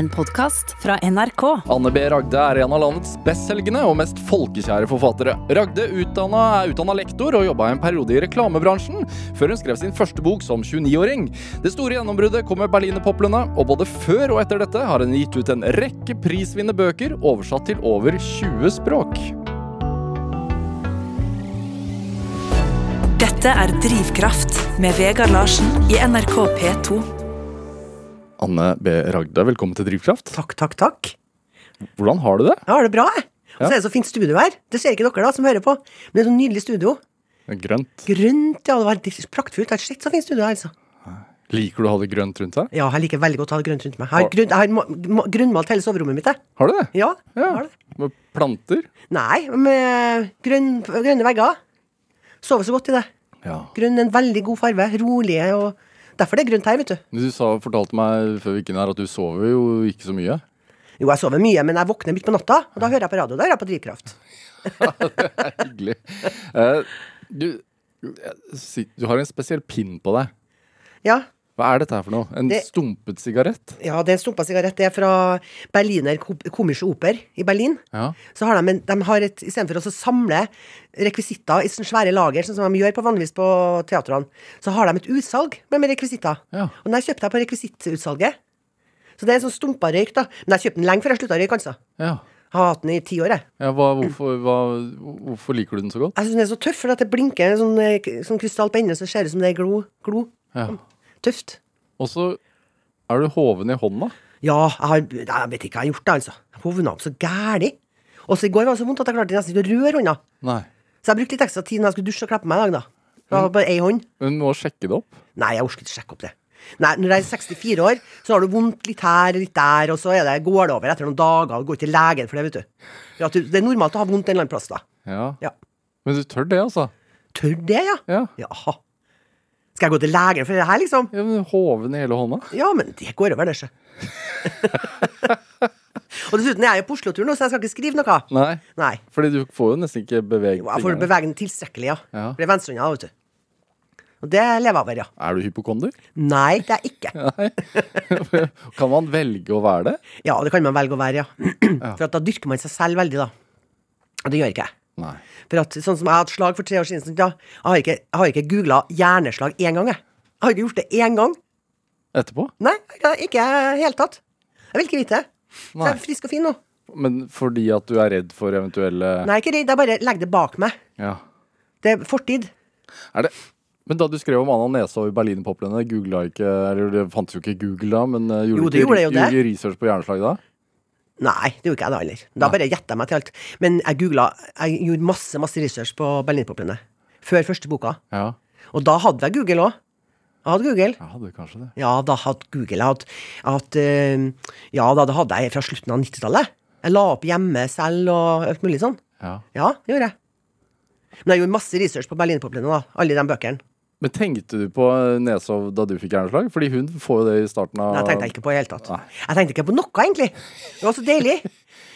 En podkast fra NRK. Anne B. Ragde er en av landets bestselgende og mest folkekjære forfattere. Ragde utdanna, er utdanna lektor og jobba en periode i reklamebransjen, før hun skrev sin første bok som 29-åring. Det store gjennombruddet kom med Berlinerpoplene, og både før og etter dette har hun gitt ut en rekke prisvinnende bøker, oversatt til over 20 språk. Dette er Drivkraft med Vegard Larsen i NRK P2. Anne B. Ragde, velkommen til Drivkraft. Takk, takk, takk. Hvordan har du det? Jeg har det bra, jeg. Og så er det så fint studio her. Det ser ikke dere da, som hører på. Men det er så nydelig studio. Grønt. Grønt, ja. Det var helt praktfullt. Det er sett så fint studio her, altså. Liker du å ha det grønt rundt deg? Ja, jeg liker veldig godt å ha det grønt rundt meg. Jeg har, grunn, jeg har ma- ma- grunnmalt hele soverommet mitt, jeg. Har du det? Ja, Ja. har det. Med planter? Nei, med grønn, grønne vegger. Sover så godt i det. Ja. Grønn er en veldig god farge. Rolige og Derfor det er grunt her, vet du. Du sa, fortalte meg før vi gikk inn her at du sover jo ikke så mye. Jo, jeg sover mye, men jeg våkner midt på natta, og da hører jeg på radio. Da hører jeg på Drivkraft. Hyggelig. det du, hyggelig. sit- du har en spesiell pinn på deg. Ja, Hva er dette her for noe? En Det- stumpet sigarett? ja det er en stumpa sigarett. Det er fra Berliner Ko- Komische Oper i Berlin. Ja. Så har de, en, de har et, Istedenfor å samle rekvisitter i sånne svære lager, sånn som de gjør på vanligvis på teatrene, så har de et utsalg med, med rekvisitter. Ja. Og den her kjøpte jeg på rekvisittutsalget. Så det er en sånn stumpa røyk, da. Men jeg kjøpte den lenge før jeg slutta å røyke, altså. ja. Har hatt den i ti år, jeg. ja hva, hvorfor, hva, hvorfor liker du den så godt? Jeg syns den er så tøff, for at det blinker sånn, eh, sånn krystall på enden, så ser det ut som det er glo. glo. Ja. Tøft. Og så er du hoven i hånda. Ja, jeg, har, jeg vet ikke hva jeg har gjort, det, altså. Hovna opp så gæli. Og så i går var det så vondt at jeg klarte nesten ikke å røre hånda. Nei. Så jeg brukte litt ekstra tid når jeg skulle dusje og klappe meg i dag, da. Jeg bare ei hånd. Men du må sjekke det opp. Nei, jeg orker ikke sjekke opp det. Nei, Når jeg er 64 år, så har du vondt litt her og litt der, og så det, går det over etter noen dager. og Går til legen for det, vet du. Ja, Det er normalt å ha vondt en eller annen plass, da. Ja. Ja. Men du tør det, altså? Tør det, ja? Ja. Jaha. Skal jeg gå til legen for det her, liksom? ja men hoven i hele hånda? Ja, men det går over, det, sjø. og dessuten er jeg jo på Oslo-tur nå, så jeg skal ikke skrive noe. Nei. Nei. Fordi du får jo nesten ikke beveget Jo, Jeg får beveget den tilstrekkelig, ja. Ja. Det er venstrehånda, vet du. Og det lever jeg over, ja. Er du hypokonder? Nei, det er ikke. Nei. kan man velge å være det? Ja, det kan man velge å være, ja. For at da dyrker man seg selv veldig, da. Og det gjør ikke jeg. Nei. For at, sånn som jeg hadde slag for tre år siden, ja, jeg har ikke, jeg har ikke googla hjerneslag én gang, jeg. Jeg har ikke gjort det én gang. Etterpå? Nei, ikke i det hele tatt. Jeg vil ikke vite det. Så jeg er frisk og fin nå. Men fordi at du er redd for eventuelle Nei, ikke redd, jeg bare legger det bak meg. Ja. Det er fortid. Er det Men da du skrev om Anna Nesa og Berlinerpoplene, googla ikke Eller det fantes jo ikke Google da, men eh, gjorde Jo, du det gjorde det. gjorde research på hjerneslag da? Nei, det gjorde ikke jeg da heller. Da bare gjetta jeg meg til alt. Men jeg googla Jeg gjorde masse masse research på Berlinpoplene før første boka. Ja. Og da hadde jeg Google òg. Jeg hadde Google. Jeg hadde kanskje det. Ja, da hadde Google Jeg hadde, eh, Ja, da det hadde jeg fra slutten av 90-tallet. Jeg la opp hjemme selv og alt mulig sånn. Ja. Ja, det gjorde jeg. Men jeg gjorde masse research på Berlinpoplene, da. Alle de bøkene. Men tenkte du på Nesov da du fikk hjerneslag? Fordi hun får jo det i starten av Jeg tenkte jeg ikke på i hele tatt. Nei. Jeg tenkte ikke på noe, egentlig. Det var så deilig.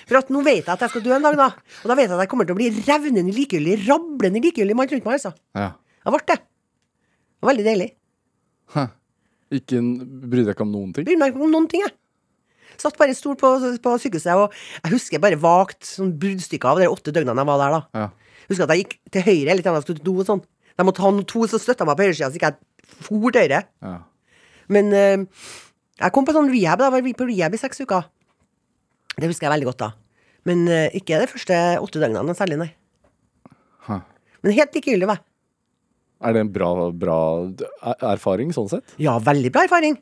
For at nå vet jeg at jeg skal dø en dag, da. Og da vet jeg at jeg kommer til å bli revnende likegyldig, rablende likegyldig mann rundt meg, altså. Ja. Jeg ble det. Det var veldig deilig. Hæ. Ikke bry brydde deg ikke om noen ting? Bryr meg ikke om noen ting, jeg. Satt bare i stol på, på sykehuset, og jeg husker bare vagt sånn bruddstykker av de åtte døgnene jeg var der, da. Ja. Husker at jeg gikk til høyre litt, jeg skulle do og sånn. Jeg måtte ha noen to som støtta meg på høyresida, så ikke jeg for til høyre. Ja. Men eh, jeg kom på sånn rehab, da. Jeg var på rehab i seks uker. Det husker jeg veldig godt, da. Men eh, ikke de første åtte døgnene særlig, nei. Huh. Men helt likegyldig, hva. Er det en bra, bra er- erfaring sånn sett? Ja, veldig bra erfaring.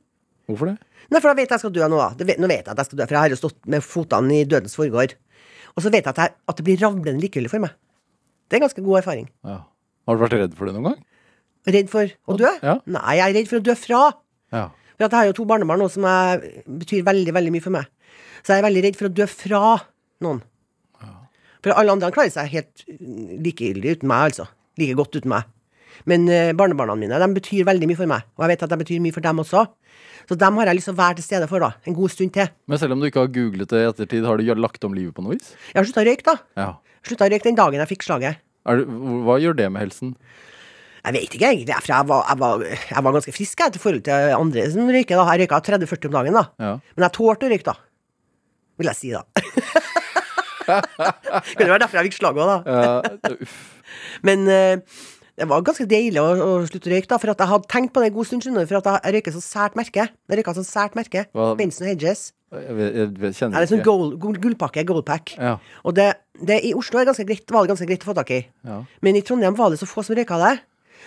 Hvorfor det? Nei, for da vet jeg jeg skal dø nå, da. Vet, nå vet jeg at jeg skal dø, for jeg har jo stått med fotene i dødens forgård. Og så vet jeg at, jeg, at det blir ravlende likegyldig for meg. Det er en ganske god erfaring. Ja. Har du vært redd for det noen gang? Redd for å dø? Ja. Nei, jeg er redd for å dø fra. Ja. For at jeg har jo to barnebarn nå som er, betyr veldig, veldig mye for meg. Så jeg er veldig redd for å dø fra noen. For alle andre klarer seg helt like likegyldig uten meg, altså. Like godt uten meg. Men uh, barnebarna mine de betyr veldig mye for meg, og jeg vet at de betyr mye for dem også. Så dem har jeg lyst til å være til stede for, da. En god stund til. Men selv om du ikke har googlet det i ettertid, har du lagt om livet på noe vis? Jeg har slutta å røyke, da. Ja. Slutta å røyke den dagen jeg fikk slaget. Du, hva gjør det med helsen? Jeg vet ikke egentlig, for jeg var, jeg var, jeg var ganske frisk jeg, til forhold til andre som røyker. da. Jeg røyka 30-40 om dagen, da. Ja. Men jeg tålte å røyke, da. vil jeg si da. kan det være derfor jeg fikk slag òg, da. Ja, uff. Men eh, det var ganske deilig å, å slutte å røyke, da, for at jeg hadde tenkt på det en god stund, skjønner du, for at jeg røyker så sært merke. Jeg røyker så sært merke. Hva- Benson Hedges. Jeg, vet, jeg vet- kjenner det er sånn ikke. gold, gold, gullpakke, goldpack. Ja. Og det, det i Oslo er ganske greit, var det ganske greit å få tak i. Ja. Men i Trondheim var det så få som røyka det.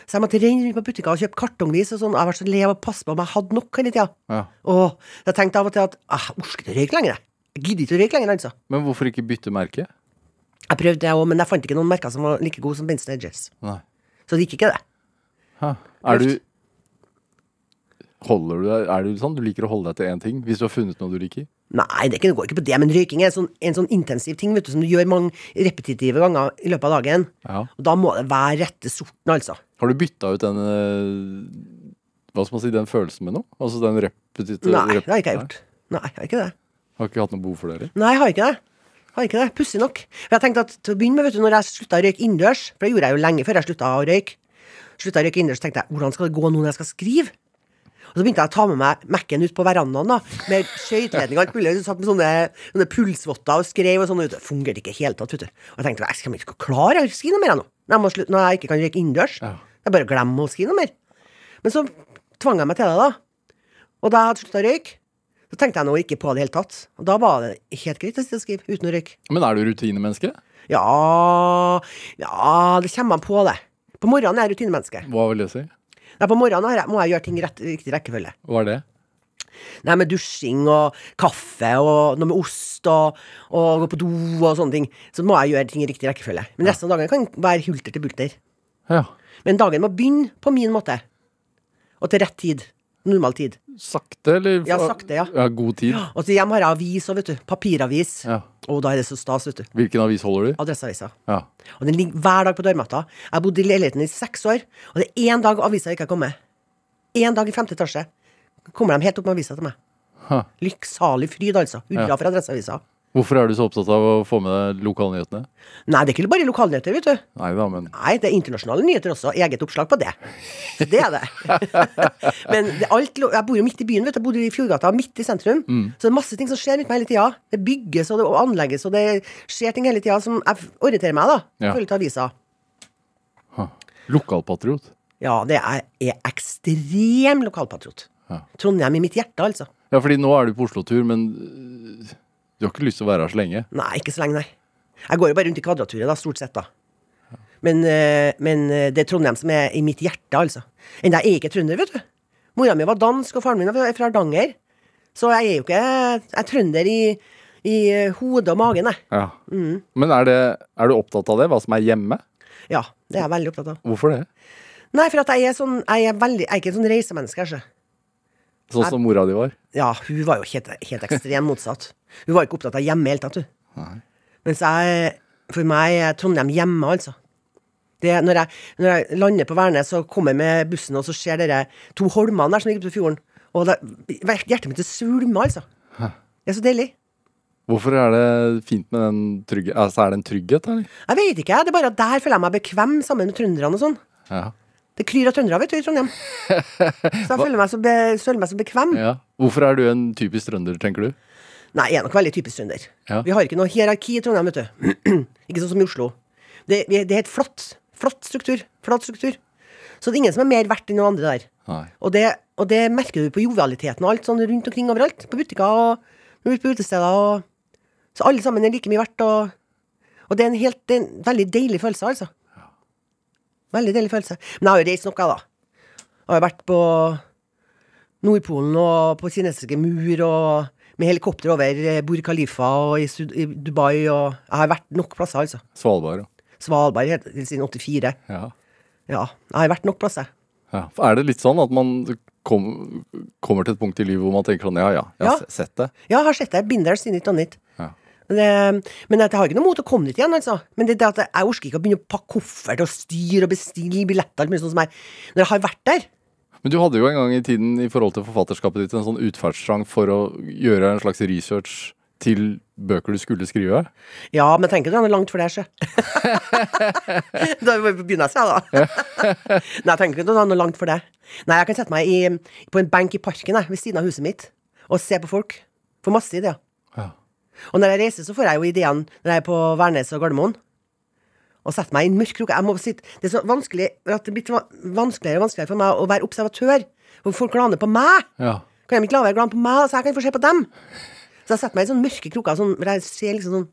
Så jeg måtte renne rundt på butikker og kjøpe kartongvis. og sånn. Jeg har vært så lei av å passe på om jeg hadde nok hele tida. Ja. Og jeg tenkte av og til at ah, jeg orker ikke å røyke lenger. jeg. Jeg gidder ikke å røyke lenger, altså. Men hvorfor ikke bytte merke? Jeg prøvde det òg, men jeg fant ikke noen merker som var like gode som Benson Edges. Nei. Så det gikk ikke, det. Hæ. Er du Holder du deg Er du sånn? Du liker å holde deg til én ting? Hvis du har funnet noe du liker? Nei, det, går ikke på det, men røyking er en sånn, en sånn intensiv ting vet du, som du gjør mange repetitive ganger i løpet av dagen. Ja. Og da må det være rette sorten, altså. Har du bytta ut den eh, Hva skal man si, den følelsen med noe? Altså den repetitive Nei, det har ikke jeg gjort. Nei, jeg har ikke det. Har ikke hatt noe behov for det? heller? Nei, jeg har ikke det. Har ikke det. Pussig nok. For jeg tenkte at til å begynne med, vet du, når jeg slutta å røyke innendørs, for det gjorde jeg jo lenge før jeg slutta å røyke, slutta å røyke innendørs, tenkte jeg hvordan skal det gå nå når jeg skal skrive? Og så begynte jeg å ta med meg Mac-en ut på verandaen, da, med skøyteledning og alt mulig. Satt med sånne, sånne pulsvotter og skrev og sånn. Det. Fungerte ikke i det hele tatt, vet du. Og jeg tenkte jeg skal ikke klare å skrive noe mer nå, når jeg, når jeg ikke kan røyke innendørs. Ja. Er bare glemmer å skrive noe mer. Men så tvang jeg meg til det, da. Og da jeg hadde slutta å røyke, så tenkte jeg nå ikke på det i det hele tatt. Og da var det helt greit å skrive uten å røyke. Men er du rutinemenneske? Ja Ja, det kommer an på det. På morgenen er jeg rutinemenneske. Hva vil det si? Nei, på morgenen har jeg- må jeg gjøre ting i rett, riktig rekkefølge. Hva er det? Nei, med dusjing og kaffe og noe med ost og, og gå på do og sånne ting. Så må jeg gjøre ting i riktig rekkefølge. Men resten av dagen kan være hulter til bulter. Ja. Men dagen må begynne på min måte. Og til rett tid. Normal tid. Sakte, eller? Ja, sakte, ja. ja god tid. Og så hjem har jeg avis òg, vet du. Papiravis. Ja. Og da er det så stas, vet du. Hvilken avis holder du? Adresseavisa. Ja. Og den ligger hver dag på dørmatta. Jeg har bodd i leiligheten i seks år, og det er én dag avisa ikke har kommet. Én dag i femte etasje kommer de helt opp med avisa til meg. Lykksalig fryd, altså. Hurra Ja. for Adresseavisa. Hvorfor er du så opptatt av å få med deg lokalnyhetene? Nei, det er ikke bare lokalnyheter, vet du. Nei da, men Nei, det er internasjonale nyheter også. Eget oppslag på det. Så det er det. Men det alt, jeg bor jo midt i byen, vet du. Jeg bodde i Fjordgata, midt i sentrum. Så det er masse ting som skjer rundt meg hele tida. Det bygges og det anlegges, og det skjer ting hele tida som jeg orienterer meg, da. Ja. Følger til avisa. ha. Lokalpatriot. Ja, det er, er ekstrem lokalpatriot. Ja. Trondheim i mitt hjerte, altså. Ja, fordi nå er du på Oslo-tur, men du har ikke lyst til å være her så lenge. Nei, ikke så lenge, nei. Jeg går jo bare rundt i Kvadraturet, da, stort sett, da. Men, eh, men eh, det er Trondheim som er i mitt hjerte, altså. Enda jeg er ikke trønder, vet du. Mora mi var dansk, og faren min er fra Hardanger. Så jeg er jo ikke Jeg er trønder i, i eh, hodet og magen, jeg. Ja. Mm. Men er, det, er du opptatt av det? Hva som er hjemme? Ja, det er jeg veldig opptatt av. Hvorfor det? Nei, for at jeg er sånn Jeg er, veldig, jeg er ikke en sånn reisemenneske, altså. Sånn som mora di var? Ja, hun var jo helt, helt ekstremt motsatt. Hun var ikke opptatt av hjemme i det hele tatt, hun. Mens jeg, for meg er Trondheim hjemme, altså. Det, når, jeg, når jeg lander på Værnes og kommer med bussen, og så ser dere to holmene der som ligger ute på fjorden, og det, hjertet mitt svulmer, altså. Det er så deilig. Hvorfor er det fint med den trygge... Altså, er det en trygghet, eller? Jeg vet ikke, det er bare at der føler jeg meg bekvem sammen med trønderne og sånn. Ja. Det kryr av trøndere, vet du, i Trondheim. Så jeg føler meg så, be, føler meg så bekvem. ja. Hvorfor er du en typisk trønder, tenker du? Nei, jeg er nok veldig typisk trønder. Ja. Vi har ikke noe hierarki i Trondheim, vet du. ikke sånn som i Oslo. Det, det er helt flatt. Flatt struktur. Flatt struktur. Så det er ingen som er mer verdt enn noen andre der. Og det, og det merker du på jovialiteten og alt sånn rundt omkring overalt. På butikker og ute på utesteder. Og, så alle sammen er like mye verdt. Og, og det er en helt det er en veldig deilig følelse, altså. Veldig deilig følelse. Men jeg har jo reist noe, da. Jeg har jo vært på Nordpolen og på kinesiske mur og med helikopter over Bur Khalifa og i, Sud i Dubai og Jeg har vært nok plasser, altså. Svalbard, ja. Svalbard helt siden 84. ja. Ja, jeg har vært nok plasser. ja. For Er det litt sånn at man kom, kommer til et punkt i livet hvor man tenker sånn Ja, ja, jeg har Ja. sett det. Ja, jeg har sett det. Been there, seen it, done it. Ja. Det, men at jeg har ikke noe mot å komme dit igjen, altså. Men det, det at jeg orker ikke å begynne å pakke koffert og styre og bestille billetter. sånn som jeg, når jeg har vært der. Men du hadde jo en gang i tiden i forhold til forfatterskapet ditt en sånn utferdstrang for å gjøre en slags research til bøker du skulle skrive. Ja, men jeg at det er langt for det, sjø. da begynner jeg seg, da. Nei, jeg tenker ikke er noe langt for det. Nei, jeg kan sette meg i, på en benk i parken jeg, ved siden av huset mitt og se på folk. Får masse ideer. Og når jeg reiser, så får jeg jo ideene når jeg er på Værnes og Gardermoen. Og setter meg i en mørk krukke. Jeg må sitte Det er så vanskelig at det blir vanskeligere og vanskeligere for meg å være observatør. For folk glaner på meg. Ja. Kan de ikke la være å glane på meg, så jeg kan få se på dem? Så jeg setter meg i sånne mørke kroker sånn, hvor jeg ser liksom sånn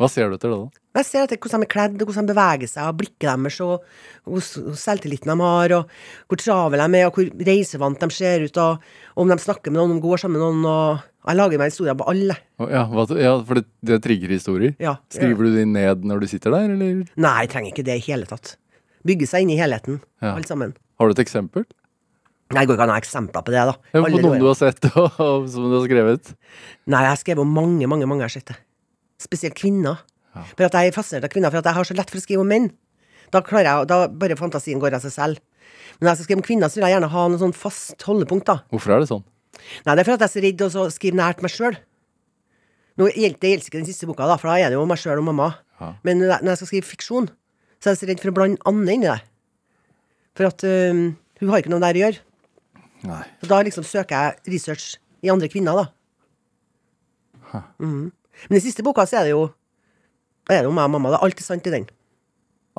Hva ser du etter da? jeg ser etter hvordan de er kledd, hvordan de beveger seg, og blikket deres, og hvor selvtilliten de har, og hvor travle de er, og hvor reisevant de ser ut, og om de snakker med noen, om de går sammen med noen, og jeg lager meg historier på alle. Ja, ja for det, det trigger historier? Ja. Skriver du de ned når du sitter der, eller Nei, jeg trenger ikke det i hele tatt. Bygge seg inn i helheten, Ja. alle sammen. har du et eksempel? Nei, det går ikke an å ha eksempler på det, da. Ja, på noen du har sett, og, og som du har skrevet? Nei, jeg har skrevet om mange, mange, mange jeg har sett det. Spesielt kvinner. For at jeg er fascinert av kvinner, for at jeg har så lett for å skrive om menn. Da klarer jeg, da bare fantasien går av seg selv. Men når jeg skal skrive om kvinner, så vil jeg gjerne ha noe sånn fast holdepunkt, da. Hvorfor er det sånn? Nei, det er for at jeg er så redd å skrive nært meg sjøl. Det gjelder ikke den siste boka, da, for da er det jo meg sjøl og mamma. Ja. Men når jeg- skal skrive fiksjon, så er jeg så redd for å blande Anne inn i det. For at øhm, hun har ikke noe der å gjøre. Nei. Så da liksom søker jeg research i andre kvinner, da. Mhm. Men i siste boka så er det jo er det jo meg og mamma. Det er alltid sant i den.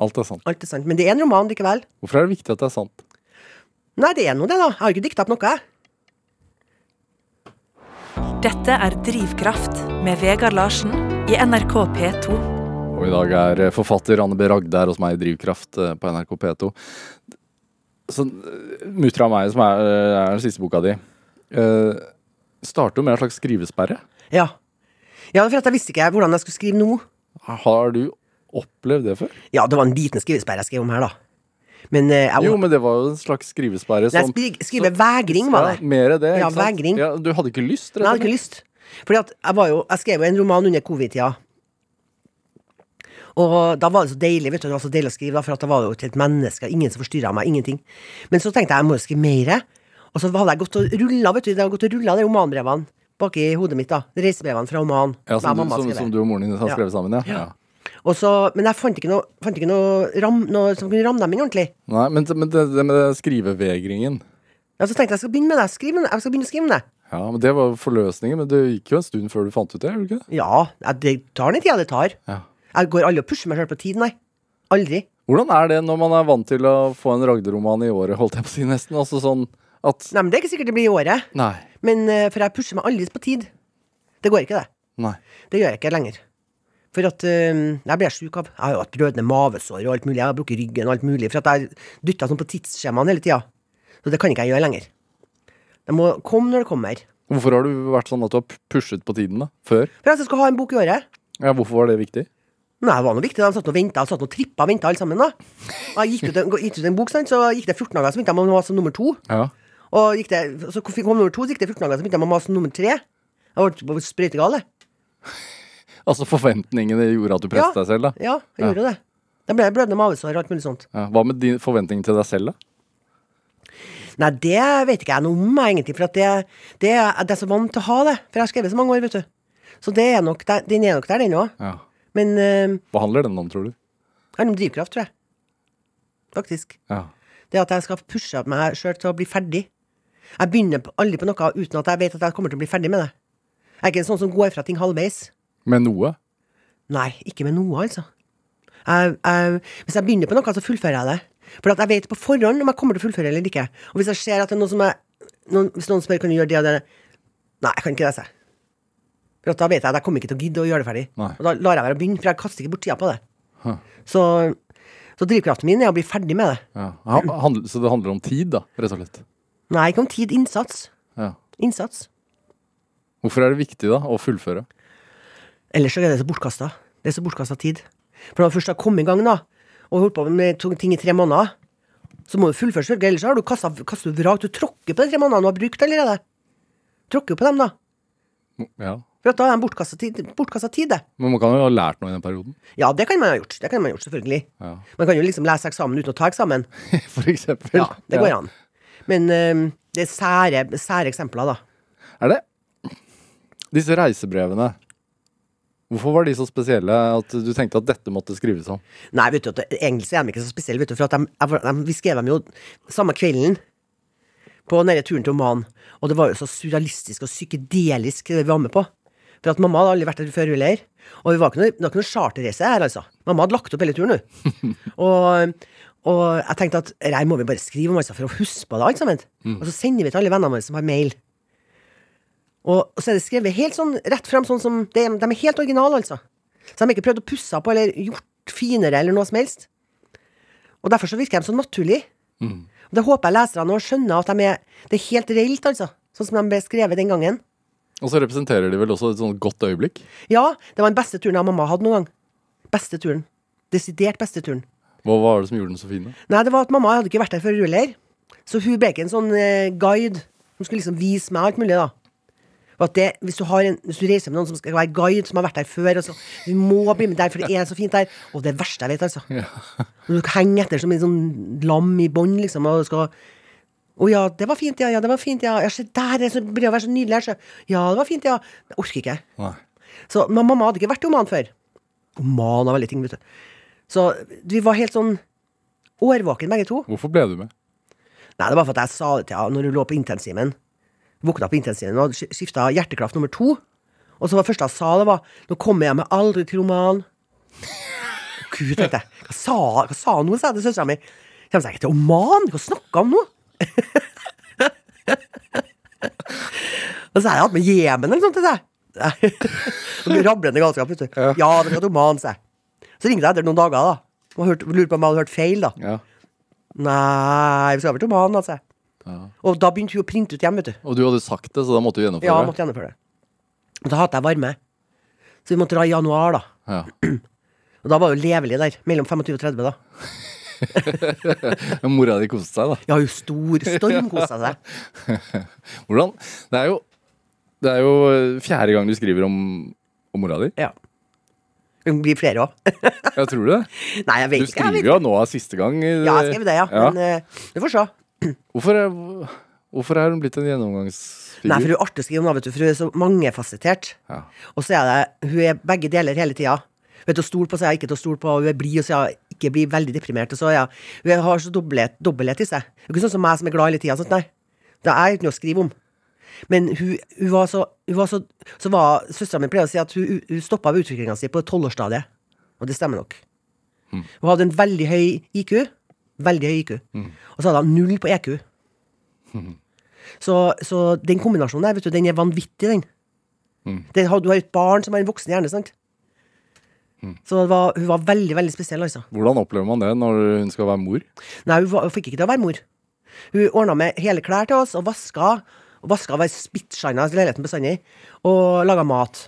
Alt er sant. Alt er sant. Men det er en roman likevel. Hvorfor er det viktig at det er sant? Nei, det er nå det, da. Jeg har ikke dikta opp noe, jeg. Dette er Drivkraft med Vegard Larsen i NRK P2. Og i dag er eh, forfatter Anne B. Ragde her hos meg i Drivkraft eh, på NRK P2. Så Mutra og meg, som er, eh, er den siste boka di, uh, starter jo med en slags skrivesperre. Ja. Ja, for jeg visste ikke hvordan jeg skulle skrive nå. Har du opplevd det før? Ja, det var en liten skrivesperre jeg skrev om her, da. Men uh, jeg, Jo, men det var jo en slags skrivesperre som Nei, skrive vegring var det. Ja, mer det, Ja, vegring. Ja, du hadde ikke lyst, jeg hadde ikke lyst. Fordi at jeg var jo Jeg skrev jo en roman under covid-tida. Og da var det så deilig, vet du. Det var så deilig å skrive, da, for at da var det jo til et menneske. Ingen som forstyrra meg. Ingenting. Men så tenkte jeg jeg må jo skrive mer. Og så hadde jeg gått og rulla, vet du. Det hadde gått og rulla de romanbrevene baki hodet mitt, da. Reisebrevene fra romanen. Ja, som, du, mamma som, som du og moren din har Ja. skrevet sammen, ja. ja. Og så, men jeg fant ikke noe, fant ikke noe, ram, noe som kunne ramme dem inn ordentlig. Nei, men, men det, det med skrivevegringen Ja, så tenkte jeg jeg skal begynne med det. Skrive, jeg skal begynne å skrive om det. Ja, men Det var forløsningen, men det gikk jo en stund før du fant ut det? gjorde ikke? Ja, ja, det tar den tida det tar. Ja. Jeg går aldri og pusher meg sjøl på tid, nei. Aldri. Hvordan er det når man er vant til å få en Ragde-roman i året, holdt jeg på å si nesten? Altså sånn at Nei, men Det er ikke sikkert det blir i året. Nei. Men eh, For jeg pusher meg aldri på tid. Det går ikke, det. Nei. Det gjør jeg ikke lenger. For at øh, jeg blir sjuk av Jeg har jo hatt blødende mavesår og alt mulig. Jeg har brukket ryggen og alt mulig. For at jeg dytta sånn på tidsskjemaene hele tida. Så det kan ikke jeg gjøre lenger. Det må komme når det kommer. Hvorfor har du vært sånn at du har pushet på tiden da? Før? For at jeg skal ha en bok i året. Ja, Hvorfor var det viktig? Nei, det var noe viktig. De satt og venta, satt og trippa og venta alle sammen. da Og jeg gikk ut en, gitt ut en bok, så gikk det 14 dager, så venta jeg på nummer to. Ja. Og gikk det, så kom nummer to, så gikk det 14 dager, så begynte jeg med å mase nummer tre. Jeg ble sprøytegal, jeg. Altså forventningene gjorde at du presset deg selv, da? Ja, jeg gjorde det. Da ble jeg blødende mavesår og alt mulig sånt. Ja. Hva med din forventning til deg selv, da? Nei, det vet ikke jeg noe om, egentlig. For det, det, er- det er så vant til å ha det. For jeg har skrevet så mange år, vet du. Så det er nok der, den er nok der, den òg. Ja. Men uh, Hva handler den om, tror du? Den handler om drivkraft, tror jeg. Faktisk. Ja. Det at jeg skal pushe meg sjøl til å bli ferdig. Jeg begynner aldri på noe uten at jeg vet at jeg kommer til å bli ferdig med det. Jeg er ikke en sånn som går fra ting halvveis. Med noe? Nei, ikke med noe, altså. Jeg, jeg, hvis jeg begynner på noe, så fullfører jeg det. For at jeg vet på forhånd om jeg kommer til å fullføre eller ikke. Og hvis jeg ser at det er noe som jeg noen, Hvis noen spør kan du gjøre det og det Nei, jeg kan ikke det, sier. For da vet jeg at jeg kommer ikke til å gidde å gjøre det ferdig. Nei. Og da lar jeg være å begynne, for jeg kaster ikke bort tida på det. Huh. Så, så drivkraften min er å bli ferdig med det. Ja. Så det handler om tid, da, rett og slett? Nei, ikke om tid. Innsats. Ja. Innsats. Hvorfor er det viktig, da, å fullføre? Ellers er det så bortkasta. Det er så bortkasta tid. For når du først har kommet i gang, da, og holdt på med ting i tre måneder, så må du fullføre, selvfølgelig. Ellers har du du vrak. Du tråkker på de tre månedene du har brukt allerede. Tråkker jo på dem, da. Ja. For da er det bortkasta tid, tid, det. Men man kan jo ha lært noe i den perioden. Ja, det kan man ha gjort. Det kan man ha gjort, selvfølgelig. Ja. Man kan jo liksom lese eksamen uten å ta eksamen. For eksempel. Ja, det går an. Men øhm, det er sære, sære eksempler, da. Er det Disse reisebrevene, hvorfor var de så spesielle at du tenkte at dette måtte skrives om? Nei, vet du, egentlig så er de ikke så spesielle, vet du, for de, de, vi skrev dem jo samme kvelden på denne turen til Oman, og det var jo så surrealistisk og psykedelisk det vi var med på. For at mamma hadde aldri vært der før heller. Og vi var ikke noe, det var ikke noe charterreise her, altså. Mamma hadde lagt opp hele turen, hun. og, og jeg tenkte at det her må vi bare skrive om, altså, for å huske på det alt sammen. Og så sender vi til alle vennene våre som har mail. Og, og så er det skrevet helt sånn rett frem, sånn som De, de er helt originale, altså. Så de har ikke prøvd å pusse på eller gjort finere eller noe som helst. Og derfor så virker de så naturlig. Og det håper jeg leserne nå skjønner at de er Det er helt reelt, altså. Sånn som de ble skrevet den gangen. Og så representerer de vel også et sånt godt øyeblikk? Ja, det var den beste turen jeg og mamma hadde noen gang. Beste turen. Desidert beste turen. Hva var det som gjorde den så fin? da? Nei, det var at mamma hadde ikke vært der før ruller. Så hun ble ikke en sånn eh, guide som skulle liksom vise meg alt mulig, da. Og at det, hvis, du har en, hvis du reiser med noen som skal være guide, som har vært der før og så, Du må bli med der, for det er så fint der. Og det verste jeg vet, altså. Når du henger etter som en sånn lam i bånd, liksom, og skal Å ja, det var fint, ja. Ja, det var fint, ja. ja se der, det blir å være så nydelig her, så. Ja, det var fint, ja. Jeg orker ikke. Nei. Så mamma hadde ikke vært i Oman før. Oman av veldig ting, vet du. Så vi var helt sånn årvåken begge to. Hvorfor ble du med? Nei, det var for at jeg sa det til henne når hun lå på intensiven. Våkna på intensiven og skifta hjerteklaft nummer to. Og så var det første jeg sa, det var 'Nå kommer jeg meg aldri til Oman'. Gud, tenkte jeg. Hva sa, hva sa hun nå, sa jeg til søstera mi. Kommer seg ikke til Oman? Hva snakker hun om nå? Og så har jeg hatt med Jemen eller noe sånt til deg. Rablende galskap, vet du. Ja, det skal til Oman, sa jeg. Så ringte jeg etter noen dager, da. Og hørte, lurte på om jeg hadde hørt feil, da. Ja. Nei, vi skal vel til Oman, altså. Og da begynte hun å printe ut hjem, vet du. Og du hadde sagt det, så da måtte du gjennomføre Ja, jeg måtte gjennomføre det. Og da hater jeg varme. Så vi måtte dra i januar, da. Ja. Og da var hun levelig der. Mellom 25 og 30, da. Men Mora di koste seg, da. Ja, hun stor stormkosa seg. Hvordan? Det er jo, det er jo fjerde gang du skriver om, om mora di. Ja. Det blir flere òg. Ja, tror du det? Nei, jeg Du vet ikke. Jeg skriver vet. jo nå av siste gang. Ja, jeg skrev det, ja. Ja. Men uh, vi får se. Hvorfor, er, hvorfor er hun blitt en gjennomgangsfigur? Nei, for hun er artig å skrive om, vet du, for hun er så mangefasettert. Ja. Og så er det Hun er begge deler hele tida. Hun er til å stole på, så er jeg ikke til å stole på. Hun er blid, og så er jeg ikke blir veldig deprimert. Og så er jeg, hun har så dobbelthet, dobbelthet i seg. Hun er ikke sånn som meg som er glad hele tida. Sånn, nei. Det er ikke noe å skrive om. Men hun, hun var så, hun var så, så var Søstera mi pleier å si at hun, hun stoppa ved utviklinga si på tolvårsstadiet. Og det stemmer nok. Hun hadde en veldig høy IQ. Veldig høy IQ. Og så hadde hun null på EQ. Så, så den kombinasjonen der, vet du, den er vanvittig, den. Det, du har et barn som har en voksen hjerne, sant? Så det var, hun var veldig, veldig spesiell, altså. Hvordan opplever man det når hun skal være mor? Nei, hun, var, hun fikk ikke til å være mor. Hun ordna med hele klær til oss, og vaska. Og vaska var spyttshina i leiligheten bestandig. Og laga mat.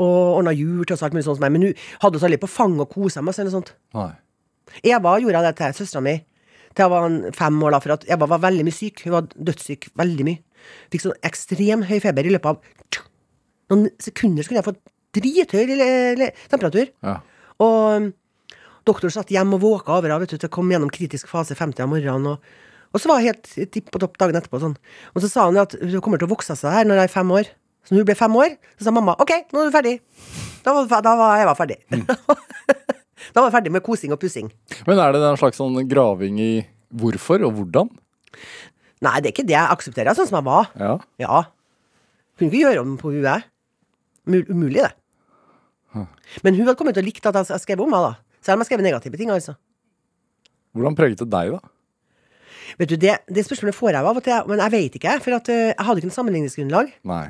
Og ordna jul til oss, og alt mulig sånt som meg. Men hun hadde oss aldri på fanget og kosa med oss, eller noe sånt. Nei. Eva gjorde det til søstera mi til jeg var fem år, da, for at Eva var veldig mye syk. Hun var dødssyk veldig mye. Fikk sånn ekstrem høy feber i løpet av noen sekunder. Så kunne jeg fått drithøy temperatur. Ja. Og doktoren doktor satt hjemme og våka over henne til å komme gjennom kritisk fase 50 av morgenen. Og, og så var jeg helt tipp på topp dagen etterpå. Sånn. Og så sa hun at hun kommer til å vokse seg her når jeg er fem år. Så når hun ble fem år, så sa mamma OK, nå er du ferdig. Da var, da var Eva ferdig. da var jeg ferdig med kosing og pussing. Men er det en slags sånn graving i hvorfor og hvordan? Nei, det er ikke det. Jeg aksepterer sånn som jeg var. Ja. Ja. Kunne ikke gjøre om på hun jeg. Umulig, det. Men hun hadde kommet til å likt at jeg jeg skrev om henne, da. Selv om jeg skrev negative ting, altså. Hvordan preget det deg, da? Vet du, Det, det spørsmålet får jeg av og til, men jeg vet ikke. For at, eh, jeg hadde ikke noe sammenligningsgrunnlag. Nei.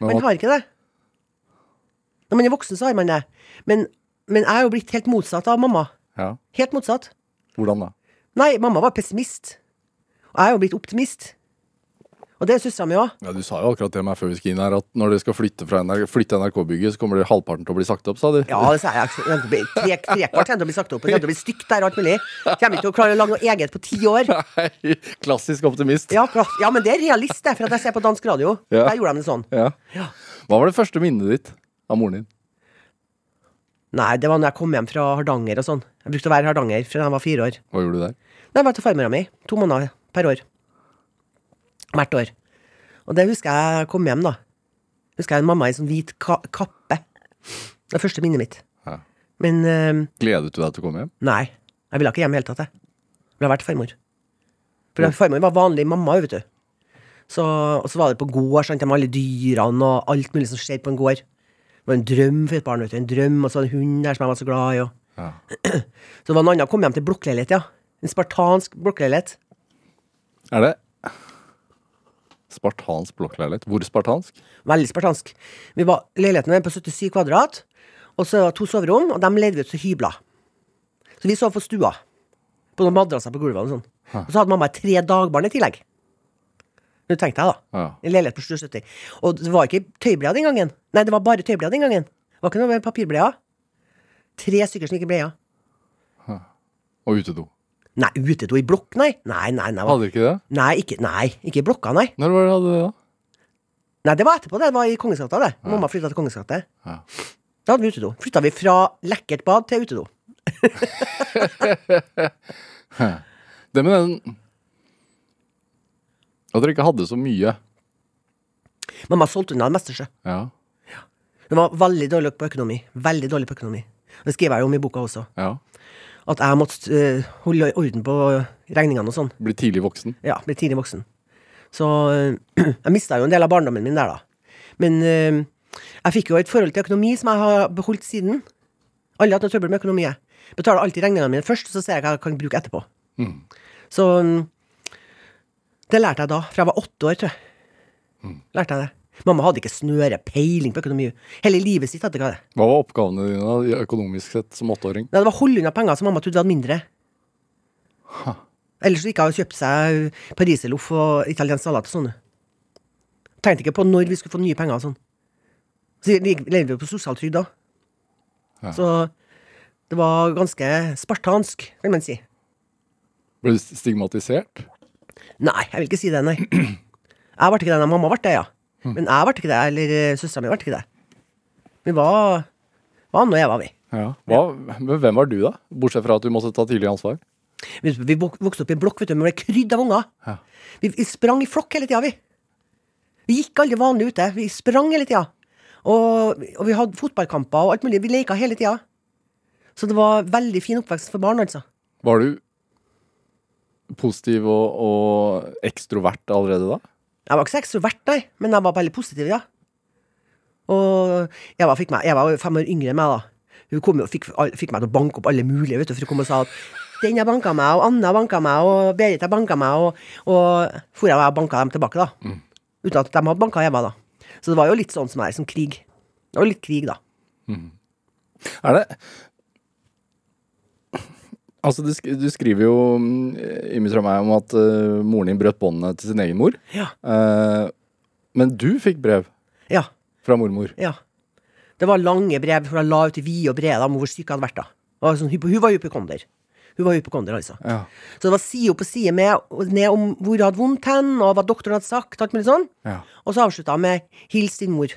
Man Men, hva- har ikke det. Når man er voksen, så har man det. Men, men jeg er jo blitt helt motsatt av mamma. ja. Helt motsatt. Hvordan da? Nei, mamma var pessimist. Og jeg er jo blitt optimist. Og det sussa vi òg. Ja, Du sa jo akkurat til meg før vi skulle inn her at når dere skal flytte fra NRK, flytte NRK-bygget, så kommer det halvparten til å bli sagt opp, sa du. Ja, det sa jeg. Det blir Tre, trekvart kommer til å bli sagt opp. Det kommer til å bli stygt der og alt mulig. Kommer ikke til å klare å lage noe eget på ti år. Nei, klassisk optimist. Ja, klass, ja, men det er realist, det. For at jeg ser på dansk radio. Ja. Der gjorde de det sånn. Ja. Ja. Hva var det første minnet ditt av moren din? Nei, det var når jeg kom hjem fra Hardanger og sånn. Jeg brukte å være i Hardanger fra jeg var fire år. Hva gjorde du der? Nei, Jeg var til farmora mi. To måneder per år. Hvert år. Og det husker jeg kom hjem, da. Husker jeg en mamma i sånn hvit ka kappe. Det er første minnet mitt. Ja. Men uh, Gledet du deg til å komme hjem? nei. Jeg ville ikke hjem i det hele tatt, jeg. Ville vært farmor. For farmor var vanlig mamma, vet du. Så, og så var det på gård, sant, med alle dyrene og alt mulig som skjer på en gård. Det var en drøm for et barn, vet du. En drøm, og så en hund der som jeg var så glad i. Og. Ja. Så det var en annen kom hjem til blokkleilighet, ja. En spartansk blokkleilighet. Er det spartansk blokkleilighet? Hvor spartansk? Veldig spartansk. Vi var, leiligheten er på 77 kvadrat, og så var det to soverom, og dem leide vi ut til hybler. Så vi sov på stua. På noen madrasser på gulvet og sånn. Og så hadde mamma tre dagbarn i tillegg. Nå tenkte jeg, da. Ja. En leilighet på 77. Og det var ikke tøybleier den gangen. Nei, det var bare tøybleier den gangen. Det var ikke noe med papirbleier. Tre stykker som ikke bleier. Og utedo. Nei, utedo i blokk, nei. Nei, nei, nei. Hadde du ikke det? Nei, ikke, nei, ikke i blokka, nei. Når var det hadde hadde det, da? Nei, det var etterpå, det. Det var i Kongesgata, det. Ja. Mamma flytta til Kongesgata. Ja. Da hadde vi utedo. Flytta vi fra lekkert bad til utedo. Det med den At dere ikke hadde så mye. Mamma solgte unna det meste, sjø. Ja. Det var veldig dårlig på økonomi. Veldig dårlig på økonomi. Det skriver jeg om i boka også. ja. At jeg måtte eh, holde orden på regningene og sånn. Bli tidlig voksen. Ja, bli tidlig voksen. Så eh, jeg mista jo en del av barndommen min der, da. Men eh, jeg fikk jo et forhold til økonomi som jeg har beholdt siden. Alle har hatt noe trøbbel med økonomi. jeg. Betaler alltid regningene mine først, så ser jeg hva jeg kan bruke etterpå. Mm. Så mm, det lærte jeg da, fra jeg var åtte år, tror jeg. Mm. Lærte jeg det. Mamma hadde ikke snøre peiling på økonomi. Hele livet sitt hadde ikke det. Hva var oppgavene dine økonomisk sett som åtteåring? Det var å holde unna penger som mamma trodde vi hadde mindre. Ellers gikk hun og kjøpte seg pariserloff og italiensk salat og sånn. Tenkte ikke på når vi skulle få nye penger og sånn. Så vi levde jo på sosialtrygd da. Ja. Så det var ganske spartansk, kan man si. Ble du stigmatisert? Nei, jeg vil ikke si det, nei. Jeg ble ikke det, mamma ble det, ja. Men jeg ble ikke det, eller eh, søstera mi ble ikke det. Vi var, var og og var vi. Ja. Hva, men hvem var du, da? Bortsett fra at du måtte ta tidlig ansvar? Vi, vi vokste opp i en blokk, vet du, ble krydd av unger. Ja. Vi, vi sprang i flokk hele tida, vi. Vi gikk aldri vanlig ute. Vi sprang hele tida. Og, og vi hadde fotballkamper og alt mulig. Vi leka hele tida. Så det var veldig fin oppvekst for barn, altså. Var du positiv og, og ekstrovert allerede da? Jeg var ikke så ekstrovert, nei, men jeg var veldig positiv, ja. Og Eva, fikk meg, Eva var fem år yngre enn meg, da. Hun kom og fikk, fikk meg til å banke opp alle mulige, vet du, for hun kom og sa at den har banka meg, og Anne har banka meg, og Berit har banka meg, og, og for jeg banka dem tilbake, da. Uten at de hadde banka Eva, da. Så det var jo litt sånn som er som krig. Det var litt krig, da. Er det Altså, du, sk du skriver jo Ymi fra meg om at uh, moren din brøt båndene til sin egen mor. Ja. Uh, men du fikk brev Ja. fra mormor. Ja. Det var lange brev, for hun la ut i vide og brede om hvor syk jeg hadde vært da. Var sånn, hun var hypokonder. Hun var hypokonder, altså. Ja. Så det var side opp og side med, ned om hvor hun hadde vondt hen, og hva doktoren hadde sagt, alt mulig sånn. Ja. Og så avslutta hun med 'hils din mor'.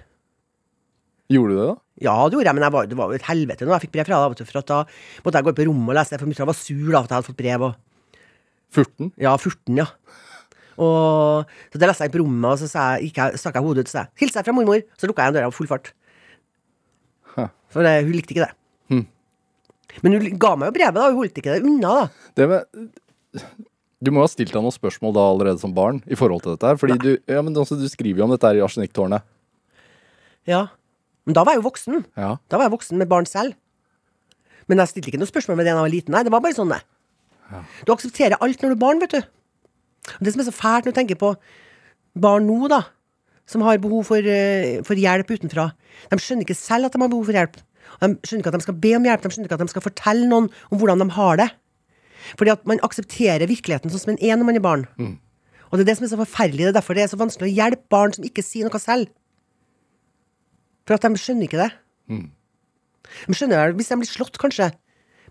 Gjorde du det, da? Ja, det gjorde jeg, men jeg var, det var jo et helvete når jeg fikk brev fra henne. For da måtte jeg gå på rommet og lese det, for mutter'n var sur da, for at jeg hadde fått brev. Og, 14? ja, 14, ja. Og så det leste jeg på rommet, og så sa jeg, jeg, stakk jeg hodet ut og sa 'hils deg fra mormor'. Så lukka jeg døra på full fart. Hæ. For det, hun likte ikke det. Hm. Men hun ga meg jo brevet, da. Hun holdt ikke det unna, da. Det med Du må jo ha stilt deg noen spørsmål da allerede som barn i forhold til dette her. Fordi du, ja, men også, du skriver jo om dette her i Arsenikktårnet. Ja. Men da var jeg jo voksen. Ja. Da var jeg voksen med barn selv. Men jeg stilte ikke noe spørsmål med det da jeg var liten. Nei, det var bare sånn, det. Du aksepterer alt når du er barn, vet du. Og det som er så fælt når du tenker på barn nå, da, som har behov for, eh, for hjelp utenfra. De skjønner ikke selv at de har behov for hjelp. De skjønner ikke at de skal be om hjelp, de skjønner ikke at de skal fortelle noen om hvordan de har det. Fordi at man aksepterer virkeligheten sånn som den er når man er barn. Og det er det som er så forferdelig. Det er derfor det er så vanskelig å hjelpe barn som ikke sier noe selv. For at de skjønner ikke det. De skjønner det hvis de blir slått, kanskje.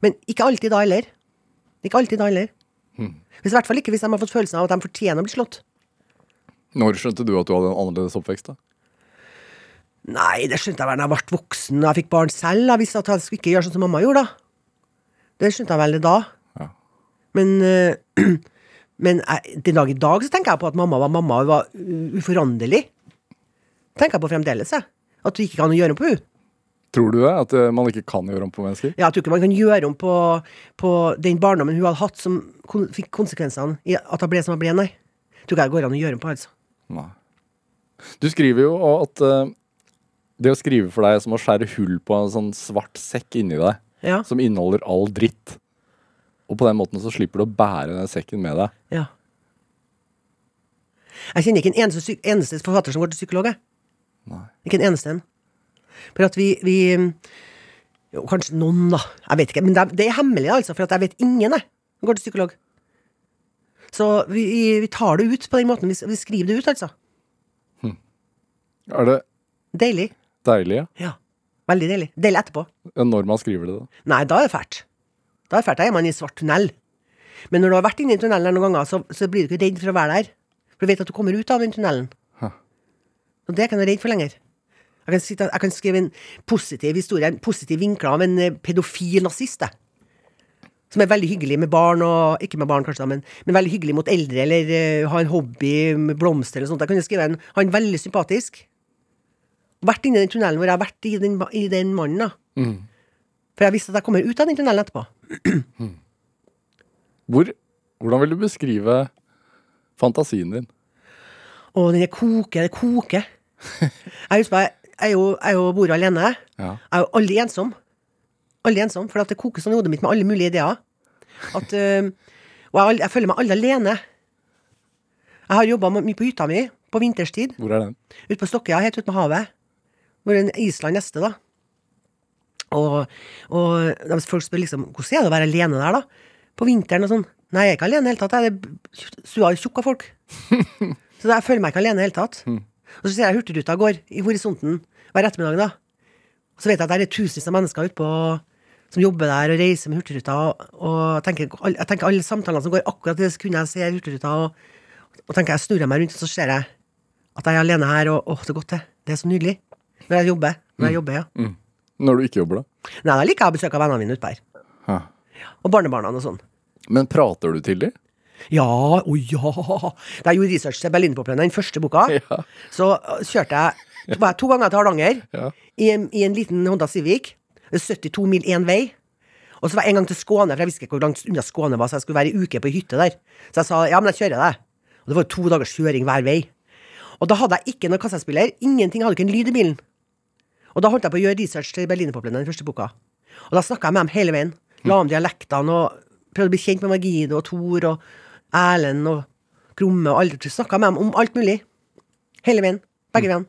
Men ikke alltid da heller. Ikke alltid da heller. Hvis, I hvert fall ikke hvis de har fått følelsen av at de fortjener å bli slått. Når skjønte du at du hadde en annerledes oppvekst? da? Nei, det skjønte jeg vel da jeg ble voksen og jeg fikk barn selv. Jeg visste at jeg skulle ikke gjøre sånn som mamma gjorde, da. Det skjønte jeg vel da. Ja. Men, øh, men jeg, den dag i dag så tenker jeg på at mamma var mamma og var uforanderlig. Tenker jeg på fremdeles, jeg. At du ikke kan gjøre om på henne. Tror du det? At eh, man ikke kan gjøre om på mennesker? Ja, jeg tror ikke man kan gjøre om på, på den barndommen hun hadde hatt, som kon fikk konsekvensene i at hun ble som hun ble, nei. Jeg tror ikke det går an å gjøre om på, altså. Nei. Du skriver jo at uh, det å skrive for deg er som å skjære hull på en sånn svart sekk inni deg, Ja. som inneholder all dritt. Og på den måten så slipper du å bære den sekken med deg. ja. Jeg kjenner ikke en eneste, eneste forfatter som går til psykolog. jeg. Nei. Ikke en eneste en. For at vi, vi jo, Kanskje noen, da. Jeg vet ikke. Men det er, det er hemmelig, altså. For jeg vet ingen jeg, går til psykolog. Så vi, vi tar det ut på den måten. Vi, vi skriver det ut, altså. Er det Deilig. deilig, ja? Ja. Veldig deilig. Deilig etterpå. Når man skriver det, da? Nei, da er det fælt. Da er det fælt. Da er man i svart tunnel. Men når du har vært inne i tunnelen noen ganger, så, så blir du ikke redd for å være der. For du vet at du kommer ut av den tunnelen. Og det er jeg ikke noe redd for lenger. Jeg kan, sitte, jeg kan skrive en positiv historie, en positiv vinkler av en eh, pedofil nazist. jeg. Som er veldig hyggelig med barn, og ikke med barn kanskje, da, men, men veldig hyggelig mot eldre, eller uh, ha en hobby med blomster eller sånt. Jeg kunne skrive en, han veldig sympatisk. Vært inni den tunnelen hvor jeg har vært i den, i den mannen, da. Mm. For jeg visste at jeg kommer ut av den tunnelen etterpå. Hvor, hvordan vil du beskrive fantasien din? Å, den er koke, det koker. Jeg husker jeg, jeg, er jo, jeg jo bor alene. Ja. Jeg er jo aldri ensom. Aldri ensom, for at det koker sånn i hodet mitt med alle mulige ideer. At, øh, og jeg, jeg føler meg aldri alene. Jeg har jobba mye på hytta mi på vinterstid. Hvor er den? Ute på Stokkøya, helt ute med havet. Hvor er Island neste, da. Og, og folk spør liksom hvordan er det å være alene der, da? På vinteren og sånn. Nei, jeg er ikke alene i det hele tatt. Jeg er sua tjukk av folk. så jeg føler meg ikke alene i det hele tatt. Og så ser jeg Hurtigruta går i horisonten hver ettermiddag, da. Og så vet jeg at det er tusenvis av mennesker utpå som jobber der og reiser med Hurtigruta. Og, tenker, jeg tenker alle samtalene som går akkurat i det sekundet jeg ser Hurtigruta, og, og tenker jeg snurrer meg rundt, og så ser jeg at jeg er alene her, og det er godt det. Det er så nydelig. Når jeg jobber. Når jeg jobber, ja. Mm. Når du ikke jobber, da? Nei, da liker jeg å besøke vennene mine utpå her. Hæ. Og barnebarna og sånn. Men prater du til dem? Ja, å ja! Da jeg gjorde research til Berlinpoplene, den første boka, Ja. så uh, kjørte jeg var jeg to ganger til Hardanger Ja. i, en, i en liten Honda Civic. Er 72 mil én vei. Og så var jeg en gang til Skåne, for jeg visste ikke hvor langt unna Skåne var, så jeg skulle være ei uke på ei hytte der. Så jeg sa ja, men jeg kjører det. Og det var to dagers kjøring hver vei. Og da hadde jeg ikke noen kassespiller. Ingenting, hadde ikke en lyd i bilen. Og da holdt jeg på å gjøre research til Berlinerpoplene, den første boka. Og da snakka jeg med dem hele veien. La om dialektene og prøvde å bli kjent med Margine og Tor og Erlend og Krumme og alle. Snakka med dem om alt mulig. Hele veien. Begge veiene.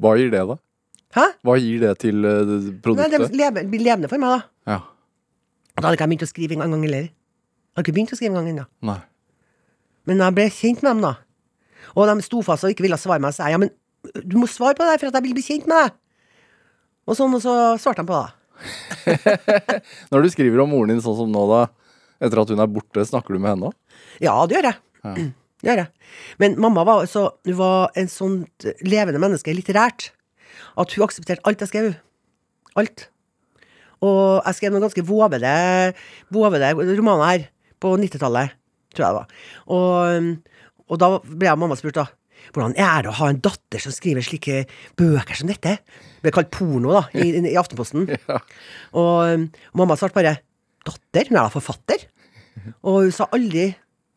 Hva gir det, da? Hæ? Hva gir det til produktet? Nei, det leve, blir levende for meg, da. Ja. Da hadde ikke jeg begynt å skrive en gang heller. Jeg hadde ikke begynt å skrive en gang ennå. Men jeg ble kjent med dem, da. Og de sto fast og ikke ville svare meg. Så jeg ja, men du må svare på det for at jeg vil bli kjent med deg. Og sånn, og så svarte de på det. Når du skriver om moren din sånn som nå, da, etter at hun er borte, snakker du med henne òg? Ja, det gjør jeg. Ja. Det gjør jeg. Men mamma var, så, hun var en sånt levende menneske litterært at hun aksepterte alt jeg skrev. Alt. Og jeg skrev noen ganske vovede, vovede romaner her på 90-tallet, tror jeg det var. Og, og da ble jeg mamma spurt, da. Hvordan er det å ha en datter som skriver slike bøker som dette? Det ble kalt porno, da, i, i Aftenposten. Ja. Og, og mamma svarte bare 'Datter? Hun er da forfatter?' Og hun sa aldri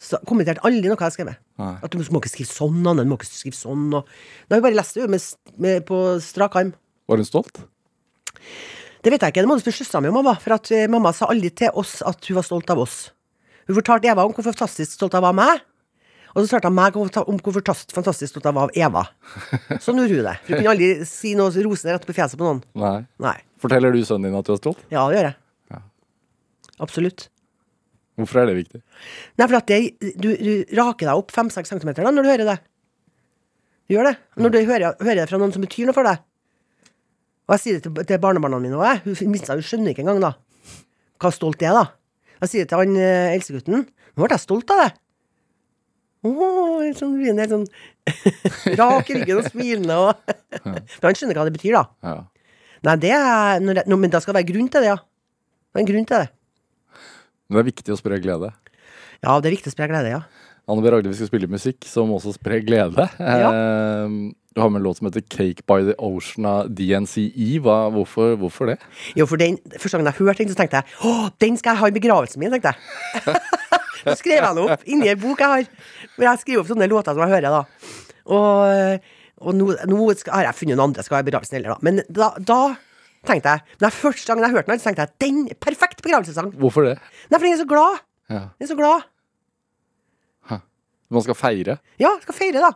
sa, kommenterte aldri noe jeg har skrevet. At du må ikke skrive sånn, Anne. Du må ikke skrive sånn. Og, da har vi bare lest det med, med, på strak arm. Var hun stolt? Det vet jeg ikke, det må du spørre søstera mi om, mamma. For at eh, mamma sa aldri til oss at hun var stolt av oss. Hun fortalte Eva om hvor fantastisk stolt hun var av meg. Og så svarte hun meg om hvor- fantastisk fantastisk stolt hun var av Eva. Sånn gjorde hun det. For hun kunne aldri si noe rosende rett på fjeset på noen. Nei. Nei. Forteller du sønnen din at du er stolt? Ja, det gjør jeg. Ja. Absolutt. Hvorfor er det viktig? Nei, for at det, du, du raker deg opp 5-6 cm da, når du hører det. Du gjør det. Når du hører, hører det fra noen som betyr noe for deg. Og jeg sier det til, til barnebarna mine òg. Hun, hun skjønner ikke engang da hva stolt er, da. Jeg sier det til han eh, eldstegutten. Nå ble jeg stolt av det. Åh, helt sånn, helt sånn rak i ryggen og smilende. Og For han skjønner hva det betyr, da. Ja. Nei, det er, når det, når, Men da skal det være grunn til det, ja. Det er en grunn til det. Men det er viktig å spre glede. Ja, det er viktig å spre glede, ja. Anne B. Ragde, vi skal spille musikk som også sprer glede. Ja. Eh, du har med en låt som heter 'Cake by the Ocean' av DNCE. Hva, hvorfor, hvorfor det? Jo, for den, Første gangen jeg hørte den, så tenkte jeg Å, den skal jeg ha i begravelsen min. tenkte jeg Så skrev jeg den opp inni ei bok jeg har. Hvor jeg skriver opp sånne låter som jeg hører. da Og, og nå, nå skal, har jeg funnet noen andre, skal ha i begravelsen heller, da. Men da, da tenkte jeg Men jeg første gangen jeg hørte den, så tenkte jeg den er perfekt begravelsessang. Hvorfor det? Nei, for den er så glad. Ja. Den er så glad. Hæ. Man skal feire. Ja, skal feire, da.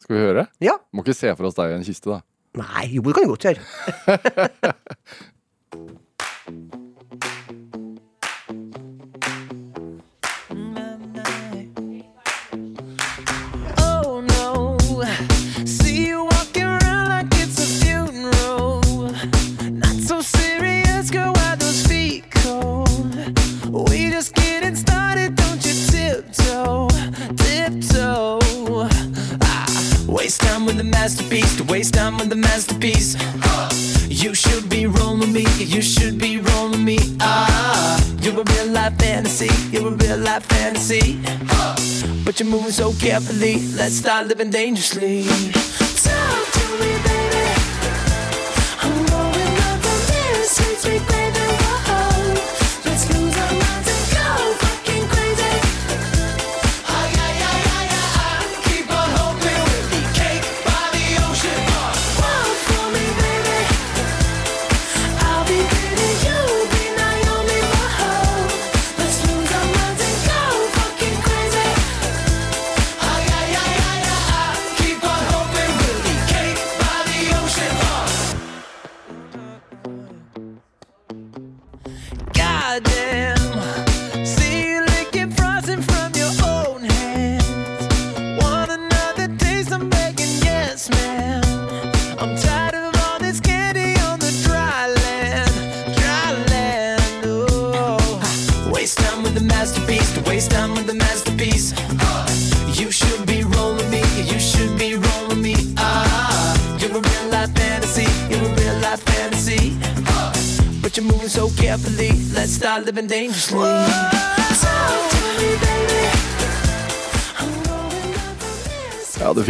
Skal vi høre? Ja. Må ikke se for oss deg i en kiste, da. Nei, jo, det kan du godt gjøre. a fantasy. But you're moving so carefully. Let's start living dangerously. Talk to me, baby.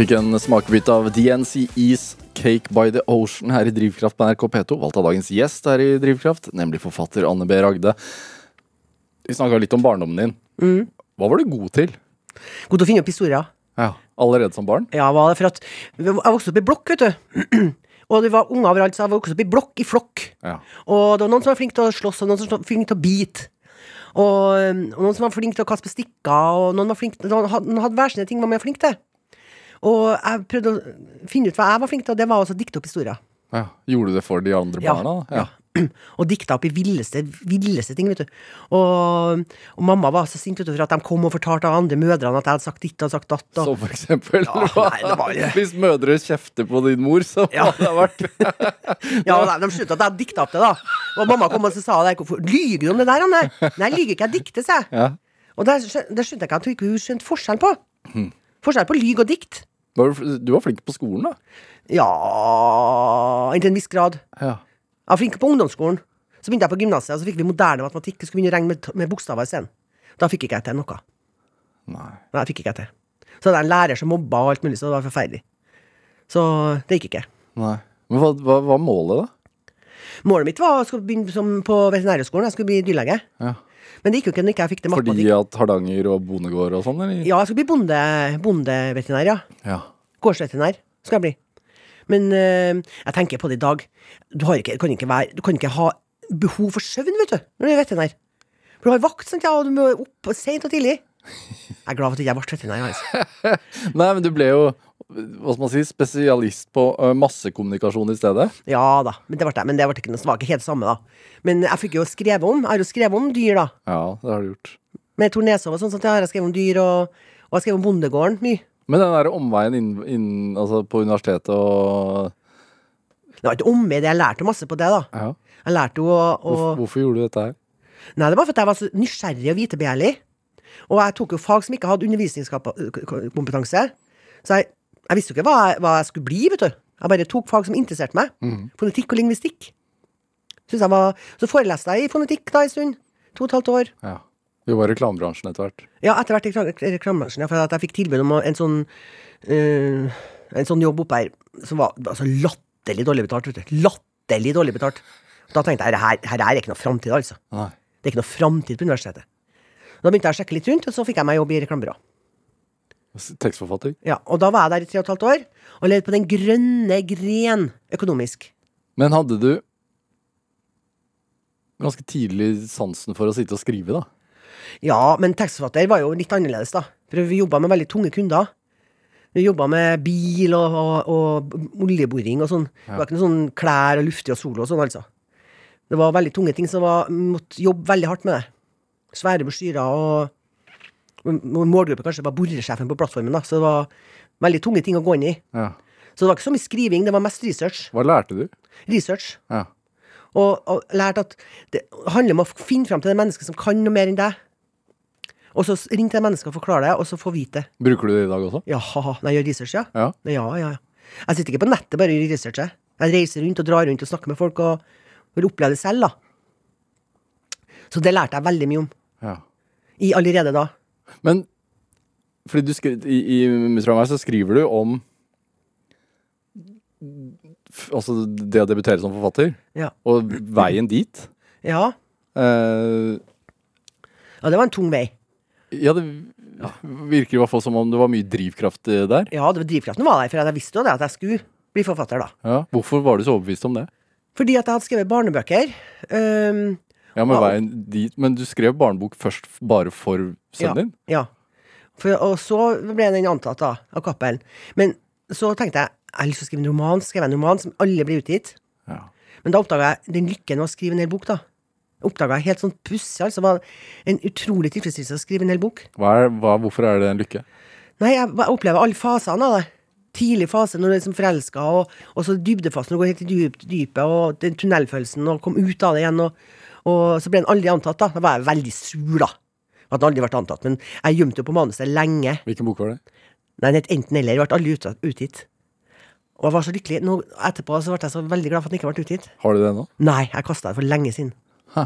Fikk en smakebit av DNC Ease Cake by the Ocean her i Drivkraft på NRK P2. Valgt av dagens gjest her i Drivkraft, nemlig forfatter Anne B. Ragde. Vi snakka litt om barndommen din. Hva var du god til? God til å finne opp historier. Ja, Allerede som barn? Ja, for at Jeg vokste opp i blokk, vet du. Og det var unger overalt, så jeg vokste opp i blokk i flokk. Ja. Og det var noen som var flink til å slåss, og noen som var flink til å bite. Og, um, og noen som var flink til å kaste bestikker, stikker, og noen, var flink, til noen hadde hver sine ting man var flink til. Og jeg prøvde å finne ut hva jeg var flink til, og det var å dikte opp historier. ja. Gjorde du det for de andre Ja, barna? da? ja. Og dikta opp i villeste, villeste ting, vet du. Og, og mamma var så sint for at de kom og fortalte av andre mødrene at jeg hadde sagt ditt og sagt datt. Og, Som for eksempel Ja, nei, det var Hvis mødre kjefter på din mor, så Ja. hadde det vært Ja, de, de skjønte at jeg dikta opp det, da. Og mamma kom og så sa det. Lyver du om det der, Anne? Nei, jeg lyger ikke, jeg dikter, sa jeg. ja. Og det, det skjønte jeg ikke at hun ikke skjønte forskjell på. Hmm. Forskjell på lyg og dikt. Var du, du var flink på skolen, da? Ja Inntil en viss grad. Ja. Jeg var flink på ungdomsskolen. Så begynte jeg på gymnaset, og så fikk vi moderne matematikk. Skulle begynne å regne med, med bokstaver isteden. Da fikk ikke jeg til noe. Nei. Nei, fikk ikke jeg til. Så det jeg en lærer som mobba og alt mulig, så det var forferdelig. Så det gikk ikke. Nei. Men hva hva var målet, da? Målet mitt var å begynne som på veterinærhøgskolen. Jeg skulle bli dyrlege. Ja. Men det gikk jo ikke når ikke jeg fikk til Fordi at Hardanger og bondegård og sånn, eller? Ja, jeg skal bli bonde, bondeveterinær, ja. Ja. Gårdsveterinær skal jeg bli. Men øh, jeg tenker på det i dag. Du, har ikke, kan ikke være, du kan ikke ha behov for søvn, vet du, når du er veterinær. For du har vakt, sant, ja, og du må opp seint og tidlig. Jeg er glad for at jeg ikke ble veterinær. Altså. Nei, men du ble jo hva skal man si, spesialist på massekommunikasjon i stedet. Ja da, men det ble. Men det ble ikke noe, svake, helt samme, da. Men jeg fikk jo skrevet om Jeg har jo skrevet om dyr, da. Ja, det har du gjort. Med tornesov og sånn. sånt, ja, jeg har skrevet om dyr, og, og jeg har skrevet om bondegården mye. Men den der omveien inn, inn, altså på universitetet og Det var ikke omvei, det jeg lærte masse på det, da. ja. Jeg lærte jo å, å hvorfor, hvorfor gjorde du dette her? Nei, det var for at jeg var så nysgjerrig og vitebegjærlig. Og jeg tok jo fag som ikke hadde undervisningskompetanse. Så jeg, jeg visste jo ikke hva jeg, hva jeg skulle bli, vet du. Jeg bare tok fag som interesserte meg. Fonetikk og lingvistikk. Var, så foreleste jeg i fonetikk da en stund. To og et halvt år. Ja. Du var i reklamebransjen etter hvert. Ja, etter hvert i rekla- reklamebransjen. Ja, for jeg fikk tilbud om en sånn eh, En sånn jobb oppe her som var altså, latterlig dårlig betalt. Vet du. Latterlig dårlig betalt. Da tenkte jeg her, her er ikke noe framtid, altså. Nei. Det er ikke noe framtid på universitetet. Da begynte jeg å sjekke litt rundt, og så fikk jeg meg jobb i reklamebyrå. Tekstforfatter. Ja, og da var jeg der i tre og et halvt år, og levde på den grønne gren økonomisk. Men hadde du ganske tidlig sansen for å sitte og skrive, da? Ja, men tekstforfatter var jo litt annerledes, da. For vi jobba med veldig tunge kunder. Vi jobba med bil og, og, og oljeboring og sånn. Det var ikke noe sånn klær og luftig og solo og sånn, altså. Det var veldig tunge ting, så vi måtte jobbe veldig hardt med det. Svære brosjyrer og og Målgruppe kanskje var boresjefen på plattformen, da, så det var veldig tunge ting å gå inn i. Ja. Så det var ikke så mye skriving, det var mest research. Hva lærte du? Research. Ja. Og, og lærte at det handler om å finne fram til det mennesket som kan noe mer enn deg. Og så ring til det mennesket og forklare det, og så få vite det. Bruker du det i dag også? Ja, når jeg gjør research, ja. Ja. Ja, ja, ja. Jeg sitter ikke på nettet bare og gjør research. jeg. Jeg reiser rundt og drar rundt og snakker med folk og vil oppleve det selv, da. Så det lærte jeg veldig mye om. ja. I allerede da. Men fordi du skri, i, i Mutter og meg så skriver du om Altså det å debutere som forfatter, Ja. og veien dit. Ja. Uh, ja, det var en tung vei. ja, det virker i hvert fall som om det var mye drivkraft eh, der. Ja, det var drivkraften var der, for jeg visste jo det at jeg skulle bli forfatter, da. Ja. Hvorfor var du så overbevist om det? Fordi at jeg hadde skrevet barnebøker. Um, Ja, men veien dit Men du skrev barnebok først bare for sønnen din? Ja. For, og så ble den antatt da, av Cappelen. Men så tenkte jeg jeg har lyst til å skrive en roman. Skrev en roman som alle ble utgitt. Ja. Men da oppdaga jeg den lykken ved å skrive en hel bok. da Oppdaga jeg helt sånn pussig. Altså, var en utrolig tilfredsstillelse å skrive en hel bok. Hva er, hva, hvorfor er det en lykke? Nei, jeg, opplever alle fasene av det. Tidlig fase når du er liksom forelska, og, og så dybdefasen når du går helt i dyp, dypet, og den tunnelfølelsen, og kom ut av det igjen, og, og så ble den aldri antatt, da. Da var jeg veldig sur, da. At han aldri ble antatt. Men jeg gjemte jo på manuset lenge. Hvilken bok var det? Nei, den het enten eller. Ble aldri ut, utgitt. Og jeg var så lykkelig. Nå, etterpå så ble jeg så veldig glad for at den ikke ble utgitt. Har du det nå? Nei, jeg kasta det for lenge siden. Hæ.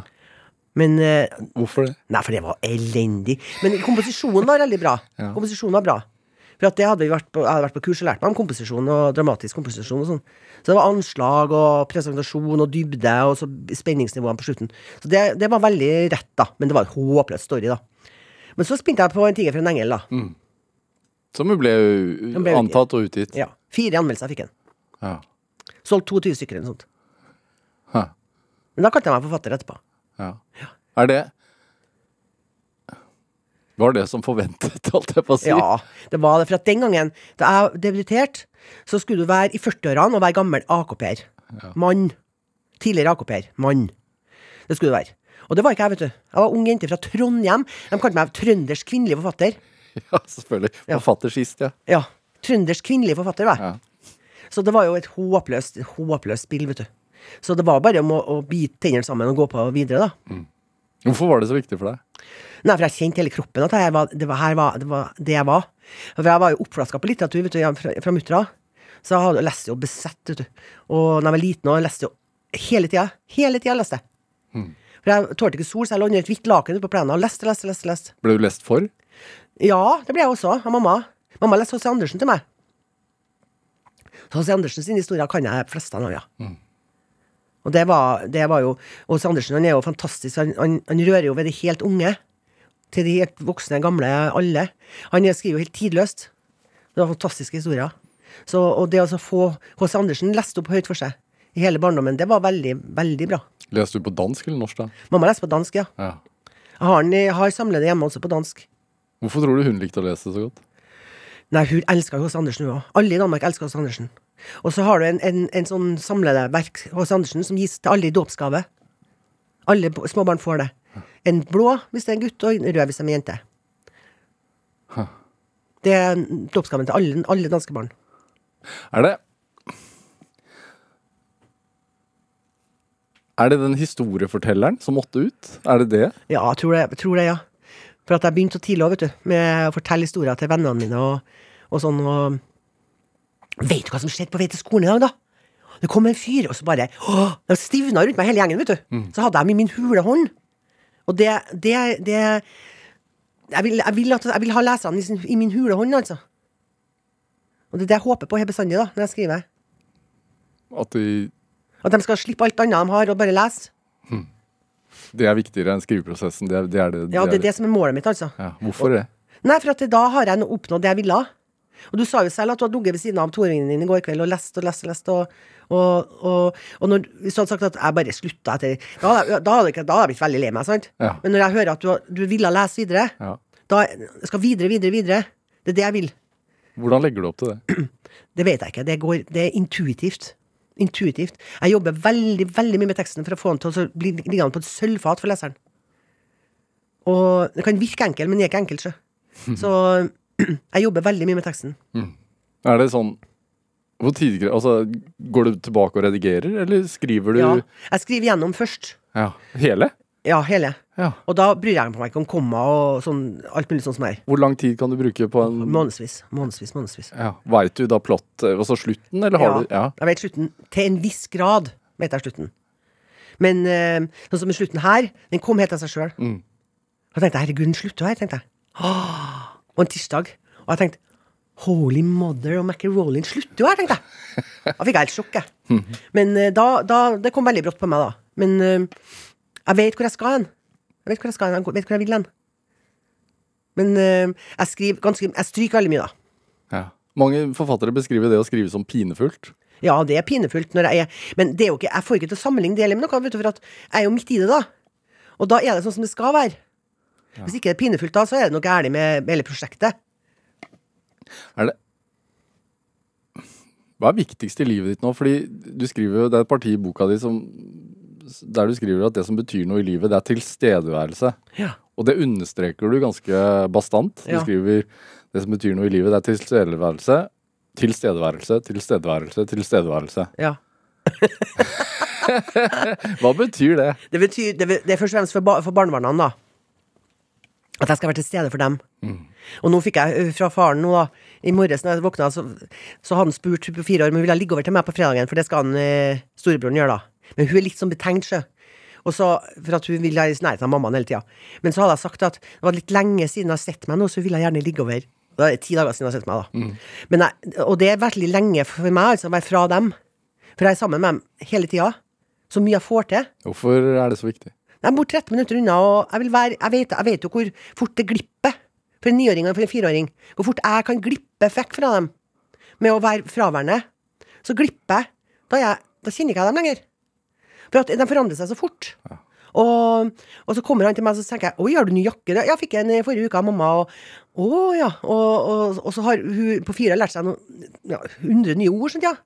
Men uh, Hvorfor det? Nei, for det var elendig. Men komposisjonen var veldig bra. Ja. Komposisjonen var bra. For at det hadde vi vært på, jeg hadde vært på kurs og lært meg om komposisjon og dramatisk komposisjon og sånn. Så det var anslag og presentasjon og dybde og så spenningsnivåene på slutten. Så det, det var veldig rett, da. Men det var en håpløs story, da. Men så spinte jeg på En tiger for en engel, da. Som jo ble, ble antatt og utgitt. Ja. Fire anmeldelser fikk den. Ja. Solgt 22 stykker eller noe sånt. Hæ. Men da kalte jeg meg forfatter etterpå. Ja. Er det Var det som forventet, holdt jeg på å si? Ja, det var det. For at den gangen da jeg debuterte, så skulle du være i 40-årene og være gammel AKP-er. Mann. Tidligere AKP-er. Mann. Det skulle du være. Og det var ikke jeg, vet du. Jeg var ung jente fra Trondheim. De kalte meg trøndersk kvinnelig forfatter. Ja, selvfølgelig. Ja. Forfatter sist, ja. Ja. Trøndersk kvinnelig forfatter, var jeg. Ja. Så det var jo et håpløst, håpløst spill, vet du. Så det var bare om å, å bite tennene sammen og gå på videre, da. Hvorfor var det så viktig for deg? Nei, for jeg kjente hele kroppen at var, det, var, var, det var det jeg var. For jeg var jo oppflaska på litteratur vet du, fra, fra muttra. Så jeg hadde lest jo besett, vet du. Og da jeg var liten, og jeg leste jo hele tida. Hele tida leste jeg. For jeg tålte ikke sol, så jeg lå under et hvitt laken ute på plenen og leste, leste, leste. leste. Ble du lest for? Ja, det ble jeg også, av mamma. Mamma leste H.C. Andersen til meg. H.C. Andersen sine historier kan jeg fleste av, ja. Og det var, det var jo H.C. Andersen han er jo fantastisk. Han, han, han rører jo ved de helt unge. Til de helt voksne, gamle, alle. Han skriver jo helt tidløst. Det var fantastiske historier. Så, og det å altså få H.C. Andersen lest opp høyt for seg i hele barndommen, det var veldig, veldig bra. Leste du på dansk eller norsk, da? Mamma leste på dansk, ja. Ja. Jeg har, den har samlede hjemme også på dansk. Hvorfor tror du hun likte å lese så godt? Nei, hun elsker H.C. Andersen, hun òg. Alle i Danmark elsker H.C. Andersen. Og så har du en, en, en sånn samlede verk H.C. Andersen som gis til alle i dåpsgave. Alle småbarn får det. En blå hvis det er en gutt, og en rød hvis det er en jente. Det er dåpsgaven til alle, alle danske barn. Er det Er det den historiefortelleren som måtte ut? Er det det? Ja, jeg tror det, jeg tror det ja. For at jeg begynte så tidlig òg, vet du, med å fortelle historier til vennene mine og, og sånn. og Vet du hva som skjedde på vei til skolen i dag, da? Det kom en fyr, og så bare å, De stivna rundt meg hele gjengen, vet du. Så hadde jeg dem i min hule hånd. Og det, det, det jeg, vil, jeg, vil at, jeg vil ha leserne i, sin, i min hule hånd, altså. Og det er det jeg håper på her bestandig da, når jeg skriver. At de, At de skal slippe alt annet de har, og bare lese. det er viktigere enn skriveprosessen? Det er det, er det, Ja, det er det som er målet mitt, altså. Ja, hvorfor det? Nei, for da har jeg oppnådd det jeg ville. Og du sa jo selv at du hadde ligget ved siden av toåringen din i går kveld og lest og lest og lest. Og, og, og, og når, hvis du hadde sagt at jeg bare slutta etter Da da da hadde jeg blitt veldig lei meg, sant? Ja. Men når jeg hører at du, du ville lese videre, Ja. da jeg skal videre, videre, videre. Det er det jeg vil. Hvordan legger du opp til det? Det vet jeg ikke. Det, går, det er intuitivt. Intuitivt. Jeg jobber veldig veldig mye med teksten for å få den til å bli liggende på et sølvfat for leseren. Og det kan virke enkelt, men det er ikke enkelt, Så, Så jeg jobber veldig mye med teksten. Er det sånn tidligere, altså, Går du tilbake og redigerer, eller skriver du Ja. Jeg skriver gjennom først. Ja. Hele? Ja, hele. Ja. Og da bryr jeg meg ikke om komma og sånn, alt mulig sånn som er. Hvor lang tid kan du bruke på en Månedsvis. Månedsvis, månedsvis. ja. Veit du da plott, eh, altså slutten, eller har Ja, du Ja. Jeg vet slutten. Til en viss grad vet jeg slutten. Men øh, sånn som slutten her, den kom helt av seg sjøl. Mm. Da tenkte jeg herregud, den slutter her, tenkte jeg. Åh, og en tirsdag. Og jeg tenkte Holy mother og macaroni slutter jo her, tenkte jeg. Da fikk jeg helt sjokk, jeg. Men eh, da, da Det kom veldig brått på meg, da. Men uh, jeg vet hvor jeg skal hen. Jeg vet hvor jeg skal hen. Jeg vet hvor jeg vil hen. Men uh, jeg skriver ganske Jeg stryker veldig mye, da. ja. Mange forfattere beskriver det å skrive som pinefullt. Ja, det er pinefullt når jeg er Men det er jo ikke, jeg får ikke til å sammenligne det heller med noe, vet du, for at jeg er jo midt i det, da. Og da er det sånn som det skal være. Hvis ikke det er pinefullt da, så er det noe gærent med hele prosjektet. Er det Hva er viktigst i livet ditt nå? Fordi du skriver jo, Det er et parti i boka di som der du skriver at det som betyr noe i livet, det er tilstedeværelse. Ja. Og det understreker du ganske bastant. Du Ja. skriver det som betyr noe i livet, det er tilstedeværelse. Tilstedeværelse, tilstedeværelse, tilstedeværelse. ja. Hva betyr det? Det betyr Det, det er først og fremst for, ba, for barnebarna, da. At jeg skal være til stede for dem. Og nå fikk jeg fra faren nå, da. I morges når jeg våkna, så, så hadde han spurt på fire år om hun ville ligge over til meg på fredagen, for det skal han eh, storebroren gjøre, da. Men hun er litt sånn betenkt, sjø. Og så, For at hun vil være i nærheten av mammaen hele tida. Men så hadde jeg sagt at det var litt lenge siden jeg har sett meg nå, så hun ville gjerne ligge over. Det er ti dager siden jeg har sett meg, da. Men jeg, og det er veldig lenge for meg, altså, å være fra dem. For jeg er sammen med dem hele tida. Så mye jeg får til. Hvorfor er det så viktig? Jeg bor 13 minutter unna, og jeg, vil være, jeg, vet, jeg vet jo hvor fort det glipper for en niåring og for en fireåring. Hvor fort jeg kan glippe vekk fra dem med å være fraværende. Så glipper jeg. Da, jeg, da kjenner ikke jeg dem lenger. For at de forandrer seg så fort. Og, og så kommer han til meg og så tenker jeg, Oi, har du ny jakke? Ja, fikk jeg en i forrige uke av mamma. Og, å ja. Og, og, og så har hun på fire lært seg noen ja, 100 nye ord, skjønte jeg.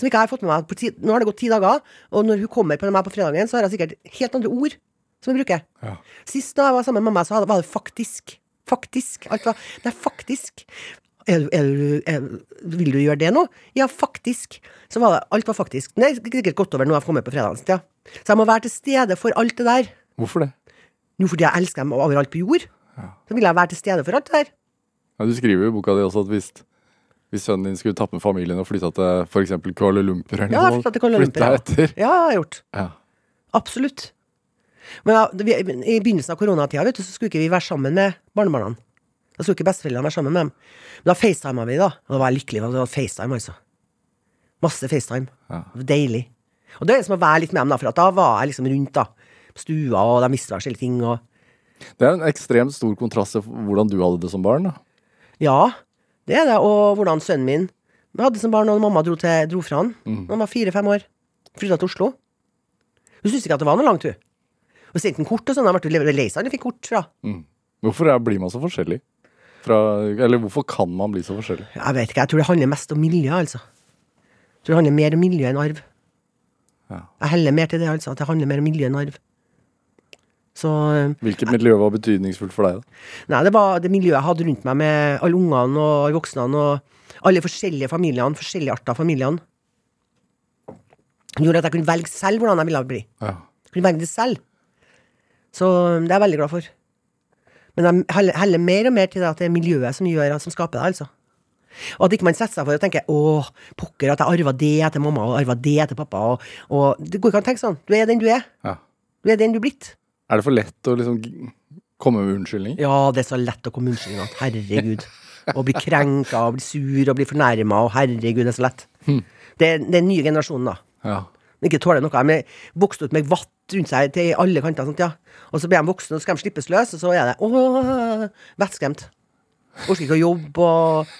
Som ikke jeg har fått med meg. På ti, nå har det gått ti dager, og når hun kommer på meg på fredagen, så har jeg sikkert helt andre ord som vi bruker. Ja. Sist da jeg var sammen med mamma, så var det faktisk. Faktisk. Alt var Det er faktisk. Er, er, er, vil du gjøre det nå? Ja, faktisk. Så var det, alt var faktisk. Det er sikkert gått over nå jeg får kommet på fredagen. Ja. Så jeg må være til stede for alt det der. Hvorfor det? Jo, fordi jeg elsker dem overalt på jord. Så vil jeg være til stede for alt det der. Ja, du skriver jo i boka di også at hvis, hvis sønnen din skulle tappe familien og flytta til f.eks. Kuala Lumpur eller Ja, noe, flytta etter. Ja, jeg har gjort. Ja. Absolutt. Men da, vi, i begynnelsen av koronatida vet du, så skulle ikke vi være sammen med barnebarna. Da skulle ikke besteforeldrene være sammen med dem. Men da facetima vi, da. Og da var jeg lykkelig. Det var FaceTime, altså. Masse FaceTime. Ja. Deilig. Og det er som å være litt med dem, da, for at da var jeg liksom rundt, da. På stua, og de visste forskjellige ting, og Det er en ekstremt stor kontrast til hvordan du hadde det som barn. da. Ja, det er det. Og hvordan sønnen min hadde det som barn, og mamma dro, til, dro fra han Mm. han var fire-fem år. Flytta til Oslo. Hun syntes ikke at det var noe langt, hun. Hun sendte en kort og sånn. Han ble lei seg da han fikk kort fra. Hvorfor er, blir man så forskjellig? Fra, eller hvorfor kan man bli så forskjellig? Jeg vet ikke, jeg tror det handler mest om miljø, altså. Jeg tror det handler mer om miljø enn arv. Ja. Jeg heller mer til det, altså. At det handler mer om miljø enn arv. Så eh, Hvilket miljø var betydningsfullt for deg? da? Nei, det var det miljøet jeg hadde rundt meg med alle ungene og alle voksne og alle forskjellige familiene, forskjellige arter av familiene. Det gjorde at jeg kunne velge selv hvordan jeg ville bli. Ja. Jeg kunne velge det selv. Så um, det er jeg veldig glad for. Men jeg heller, mer og mer til det at det er miljøet som gjør som skaper det, altså. Og at ikke man setter seg for å tenke 'Å, pokker, at jeg arva det etter mamma, og arva det etter pappa', og, og Det går ikke an å tenke sånn. Du er den du er. Ja. Du er den du er blitt. Er det for lett å liksom komme med unnskyldning? Ja, det er så lett å komme unnskyldning. at Herregud. Å bli krenka og bli sur og bli fornærma, herregud, det er så lett. Det, er- det er den nye generasjonen, da. Ja. Ikke tåler noe. De er vokst ut med vatt rundt seg til alle kanter. Sånt, ja. Og så blir de voksne, og så skal de slippes løs, og så er det åh, vettskremt. Orker ikke å jobbe og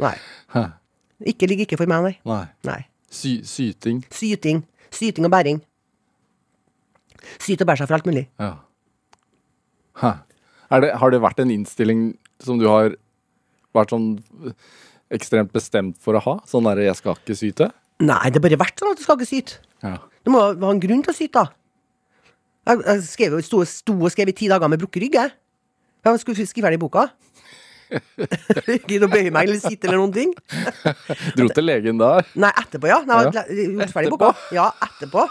Nei. Ikke ligger ikke for meg, nei. Nei. nei. Sy syting. Syting. Syting og bæring. Syte og bære seg for alt mulig. Ja. Det, har det vært en innstilling som du har vært sånn ekstremt bestemt for å ha? Sånn derre 'jeg skal ikke syte'? Nei, det har bare vært sånn at du skal ikke syte. Ja. Du må ha en grunn til å syte, da. Jeg, jeg skrev sto, sto og skrev i ti dager med brukket rygg, jeg. Jeg skulle skrive ferdig boka. Gidde å bøye meg eller sitte eller noen ting. Dro til legen da? Nei, etterpå, ja. Nei, Ja. gjort ferdig boka. Ja, etterpå.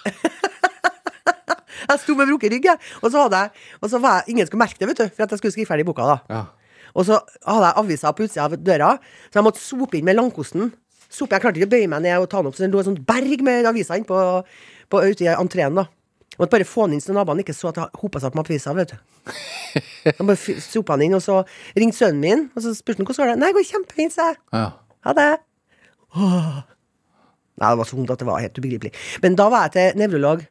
jeg sto med brukket rygg, jeg. Og så hadde jeg Og så var jeg Ingen skulle merke det, vet du, for at jeg skulle skrive ferdig boka, da. Ja. Og så hadde jeg avisa på utsida av døra, så jeg måtte sope inn med langkosten. Sope, Jeg klarte ikke å bøye meg ned og ta den opp, så det lå et sånt berg med aviser på, på, ute i entreen. da Jeg måtte bare få den inn så naboene ikke så at det hopa seg opp med aviser. vet du Jeg bare sopa den inn, og så ringte sønnen min, og så spurte han hvordan går det Nei, det går kjempefint, sa jeg. ja. Ha det. Åh. Nei, det var så vondt at det var helt ubegripelig. Men da var jeg til nevrolog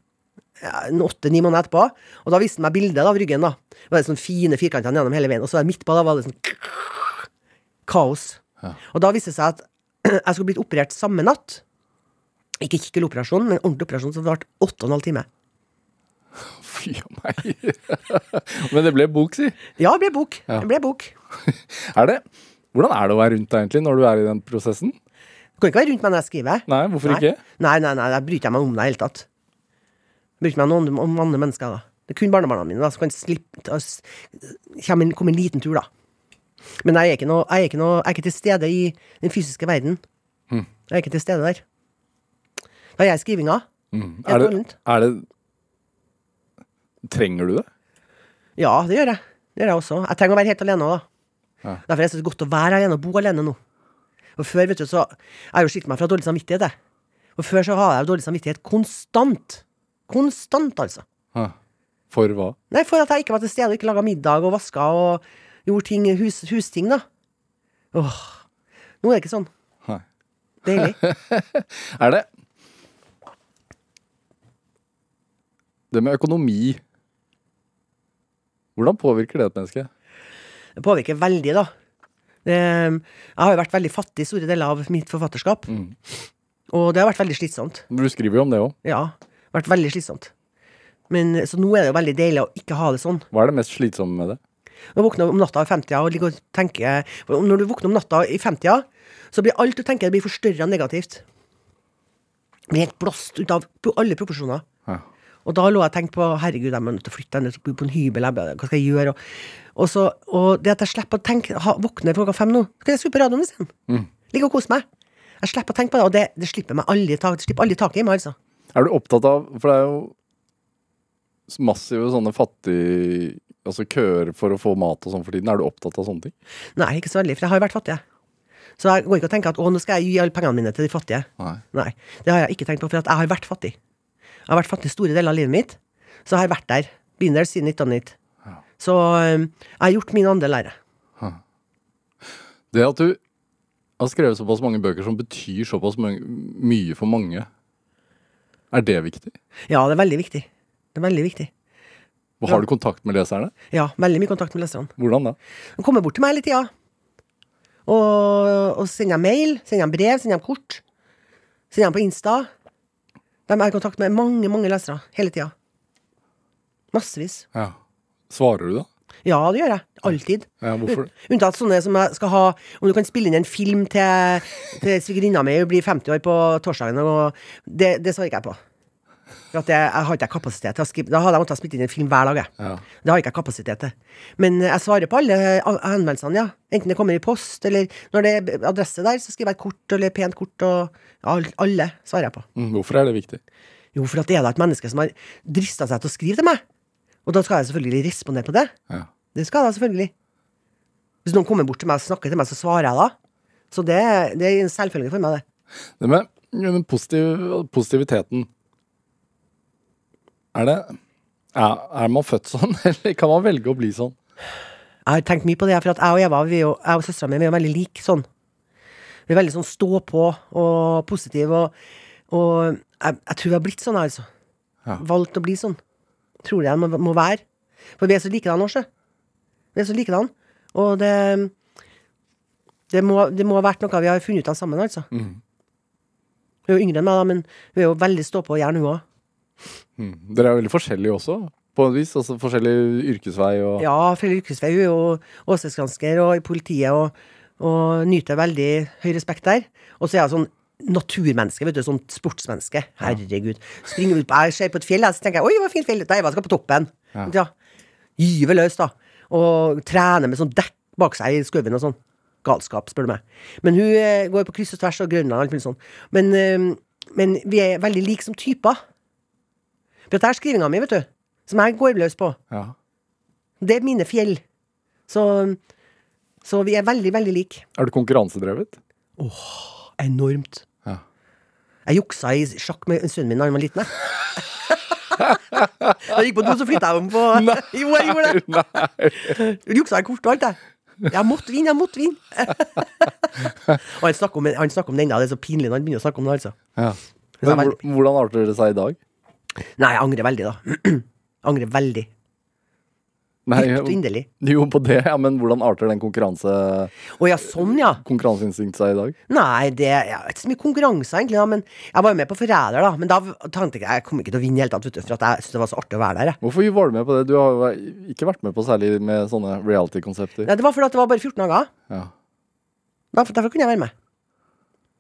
ja, en åtte-ni måneder etterpå, og da viste han meg bildet av ryggen. da Det var sånne fine firkanter gjennom hele veien, og så var det midt på da var det sånn kaos. Og da viste det seg at jeg skulle blitt operert samme natt. Ikke kikkeloperasjon, men ordentlig operasjon, det varte åtte og en halv time. Fy a meg. Men det ble bok, si. Ja, det ble bok. Ja. Det ble bok. Er det Hvordan er det å være rundt deg egentlig når du er i den prosessen? Du kan ikke være rundt meg når jeg skriver. Nei, hvorfor Nei. ikke? Nei, nei, nei, jeg bryr meg om deg i det hele tatt. Jeg bryr meg om, om andre mennesker, da. Det er kun barnebarna mine da, som kan slippe å en, komme en liten tur, da. Men jeg er, ikke noe, jeg, er ikke noe, jeg er ikke til stede i den fysiske verden. Mm. Jeg er ikke til stede der. Da er jeg skrivinga. Mm. Er, det, er det Trenger du det? Ja, det gjør jeg. Det gjør jeg også. Jeg trenger å være helt alene òg, da. Ja. Derfor er det så godt å være alene og bo alene nå. Og før, vet du, så Jeg har jo skilt meg fra dårlig samvittighet, jeg. Og før så har jeg dårlig samvittighet konstant. Konstant, altså. Ja. For hva? Nei, for at jeg ikke var til stede og ikke laga middag og vaska og gjorde ting, hus, husting, da. Åh. Nå er det ikke sånn. Nei. Deilig. Er det Det med økonomi Hvordan påvirker det et menneske? Det påvirker veldig, da. Jeg har jo vært veldig fattig store deler av mitt forfatterskap. Mm. Og det har vært veldig slitsomt. Du skriver jo om det òg. Ja. Vært veldig slitsomt. Men, så nå er det jo veldig deilig å ikke ha det sånn. Hva er det mest slitsomme med det? Å våkner om natta i 50 og ligger og tenker Når du våkner om natta i 50 så blir alt du tenker, det blir forstørra negativt. Blir helt blåst ut av alle proporsjoner. Ja. Og da lå jeg og tenkte på herregud, jeg må nødt til å flytte, jeg nødt til å bo på en hybel, hva skal jeg gjøre? Og, og, så, og det at jeg slipper å tenke, ha, våkne klokka fem nå, så kan jeg skru på radioen isteden. Mm. Ligge og kose meg. Jeg slipper å tenke på det, og det, det slipper meg aldri tak, det slipper aldri taket i meg, altså. Er du opptatt av For det er jo massive sånne fattig... Altså køer for å få mat og sånn for tiden. Er du opptatt av sånne ting? Nei, ikke så veldig, for jeg har jo vært fattig. jeg. Så jeg går ikke og tenker at å, nå skal jeg gi alle pengene mine til de fattige. Nei. Nei, det har jeg ikke tenkt på, for at jeg har vært fattig. Jeg har vært fattig store deler av livet mitt, så jeg har vært der. Been there siden 1990. Så um, jeg har gjort min andel jeg. Det at du har skrevet såpass mange bøker som betyr såpass mange, mye for mange, er det viktig? Ja, det er veldig viktig. Det er veldig viktig. Og Har du kontakt med leserne? Ja, veldig mye kontakt med leserne. Hvordan da? De kommer bort til meg hele tida. Og, og sender mail, sender brev, sender kort. Sender på Insta. De er i kontakt med mange, mange lesere hele tida. Massevis. Ja. Svarer du da? Ja, det gjør jeg. Alltid. Ja, hvorfor? Unntatt sånne som jeg skal ha Om du kan spille inn en film til, til svigerinna mi, hun blir 50 år på torsdagen, og det, det svarer ikke jeg på. For jeg, jeg har ikke kapasitet til å skrive Da hadde jeg måttet ha inn en film hver dag. Ja. Det har ikke jeg kapasitet til. Men jeg svarer på alle henvendelsene, ja. Enten det kommer i post, eller når det er adresse der, så skriver jeg et kort, eller pent kort, og ja, alle svarer jeg på. Mm, Hvorfor er det viktig? Jo, for at det er da et menneske som har drista seg til å skrive til meg. Og da skal jeg selvfølgelig respondere på det. Ja. Det skal jeg selvfølgelig. Hvis noen kommer bort til meg og snakker til meg, så svarer jeg da. Så det, det er en selvfølge for meg, det. Det med den positiv, positiviteten Er det ja, Er man født sånn, eller kan man velge å bli sånn? Jeg har tenkt mye på det, for at jeg og Eva, vi er jo, jeg og søstera mi, vi er jo veldig like sånn. Vi er veldig sånn stå på og positive, og, og jeg, jeg tror vi har blitt sånn, altså. Ja. Valgt å bli sånn. Tror det jeg må, må være. For vi er så likedan også. Vi er så likedan. Og det det må, det må ha vært noe vi har funnet ut av sammen, altså. Mm. Hun er jo yngre enn meg, da, men hun er jo veldig stå på jern, hun òg. Mm. Dere er veldig forskjellige også, på en vis. Altså forskjellig yrkesvei og Ja, forskjellig yrkesvei. Hun er jo åstedsgransker og i politiet og, og nyter veldig høy respekt der. Og så er hun sånn naturmenneske, vet du. Sånn sportsmenneske. Herregud. Springer ut på Jeg ser på et fjell, Og så tenker jeg oi, hva fint fjell. Nei, jeg skal på toppen. Ja. Ja. Løs, da. Og trener med sånn dekk bak seg i skauen og sånn. Galskap, spør du meg. Men hun eh, går på kryss og tvers og Grønland og alt mulig sånn. Men, eh, men vi er veldig like som typer. Dette er skrivinga mi, vet du. Som jeg går løs på. Ja. Det er mine fjell. Så, så vi er veldig, veldig like. Er du konkurransedrevet? Åh, Enormt. Ja. Jeg juksa i sjakk med sønnen min da han var liten. jeg. Da jeg gikk på do, så flytta jeg om på Jo, jeg gjorde det! Nei. Juksa i kort og alt, jeg. Jeg måtte vinne, jeg måtte vinne! og han snakker om, han snakker om den ennå. Det er så pinlig når han begynner å snakke om det, altså. Ja. Men, hvordan arter det seg i dag? Nei, jeg angrer veldig, da. angrer veldig. Nei, Dypt og inderlig. jo, på det, ja, men hvordan arter den konkurranse Å ja, sånn, ja. konkurranseinstinktet seg i dag? Nei, det jeg vet ikke så mye konkurranse, egentlig, da, men jeg var jo med på Forræder, da. Men da tenkte jeg jeg kom ikke til å vinne i hele tatt, vet du, for jeg syntes det var så artig å være der. Jeg. Hvorfor var du med på det? Du har jo ikke vært med på særlig med sånne reality-konsepter. Nei, det var fordi at det var bare 14 dager. Ja. Derfor, derfor kunne jeg være med.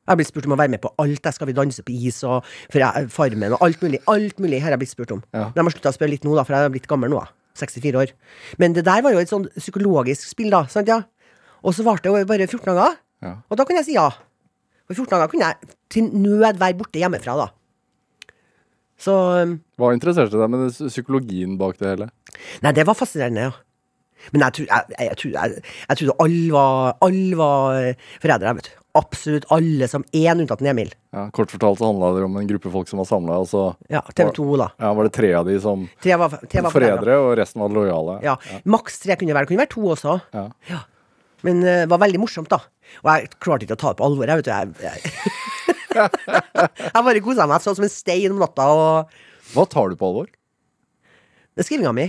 Jeg har blitt spurt om å være med på alt. Jeg skal vi danse på is og jeg, Farmen og alt mulig. Alt mulig har jeg blitt spurt om. Ja. Men jeg må slutte å spørre litt nå, da, for jeg er blitt gammel nå. da. 64 år. Men det der var jo et sånn psykologisk spill, da. Sant, ja? Og så varte det bare 14 dager. Ja. Og da kunne jeg si ja. For 14 dager kunne jeg til nød være borte hjemmefra, da. Så um, Hva interesserte deg med psykologien bak det hele? Nei, det var fascinerende, ja. Men trodde- jeg trodde alle var, all var eh, forrædere, vet du. Absolutt alle som én, unntatt Emil. Ja, kort fortalt så handla det om en gruppe folk som var samla, Altså, Ja, TV 2, da. ja, var det tre av de som Tre var, tre var forrædere. og resten var lojale. Ja. Maks tre kunne det være. Det kunne være to også. Ja. Men det det var veldig morsomt, da. Og jeg klarte ikke å ta det på alvor. Jeg, vet du, jeg, jeg, jeg bare kosa meg sånn som en stein om natta. Og Hva tar du på alvor? det er skrivinga mi.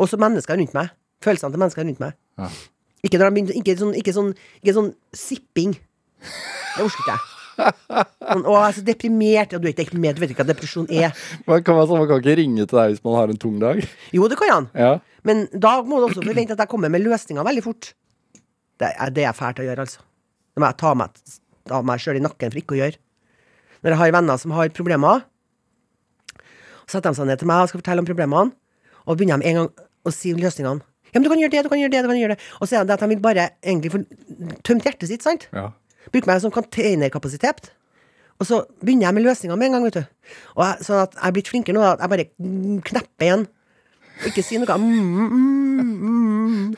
Og så mennesker rundt meg. Følelsene til menneskene rundt meg. Ja. Ikke, begynner, ikke, sånn, ikke, sånn, ikke sånn sipping. Det orker ikke jeg. Sånn, å, jeg er så deprimert. Ja, du er ikke deprimert, du vet ikke hva depresjon er. Man kan, man kan ikke ringe til deg hvis man har en tung dag. Jo, det kan han. Ja. Men da må du også forvente at jeg kommer med løsninger veldig fort. Det er, det er fælt å gjøre, altså. Det må jeg ta meg, ta meg sjøl i nakken for ikke å gjøre. Når jeg har venner som har problemer, så setter de seg ned til meg og skal fortelle om problemene, og begynner de en gang å si løsningene. Ja, men du kan gjøre det, du kan gjøre det, du kan gjøre det. Og så er det at de vil bare egentlig få tømt hjertet sitt, sant? ja. Bruke meg som containerkapasitet. Og så begynner jeg med løsninger med en gang, vet du. Og jeg, sånn at jeg er blitt flinkere nå, at jeg bare mm, knepper igjen. Ikke si noe. Mm, mm, mm.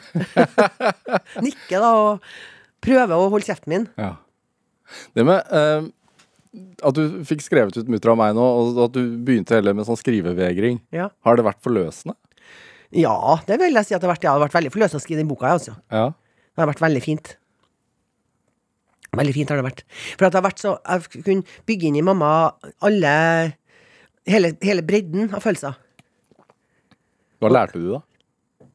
Nikke, da, og prøve å holde kjeften min. ja. Det med uh, at du fikk skrevet ut 'Mutter av meg' nå, og at du begynte heller med sånn skrivevegring, Ja. har det vært forløsende? ja, det vil jeg si at det har vært, ja, det har vært veldig forløsende å skrive den boka, jeg, altså. Ja. Det har vært veldig fint. Veldig fint har det vært. For at det har vært så Jeg kunne bygge inn i mamma alle Hele, hele bredden av følelser. Hva lærte du, da?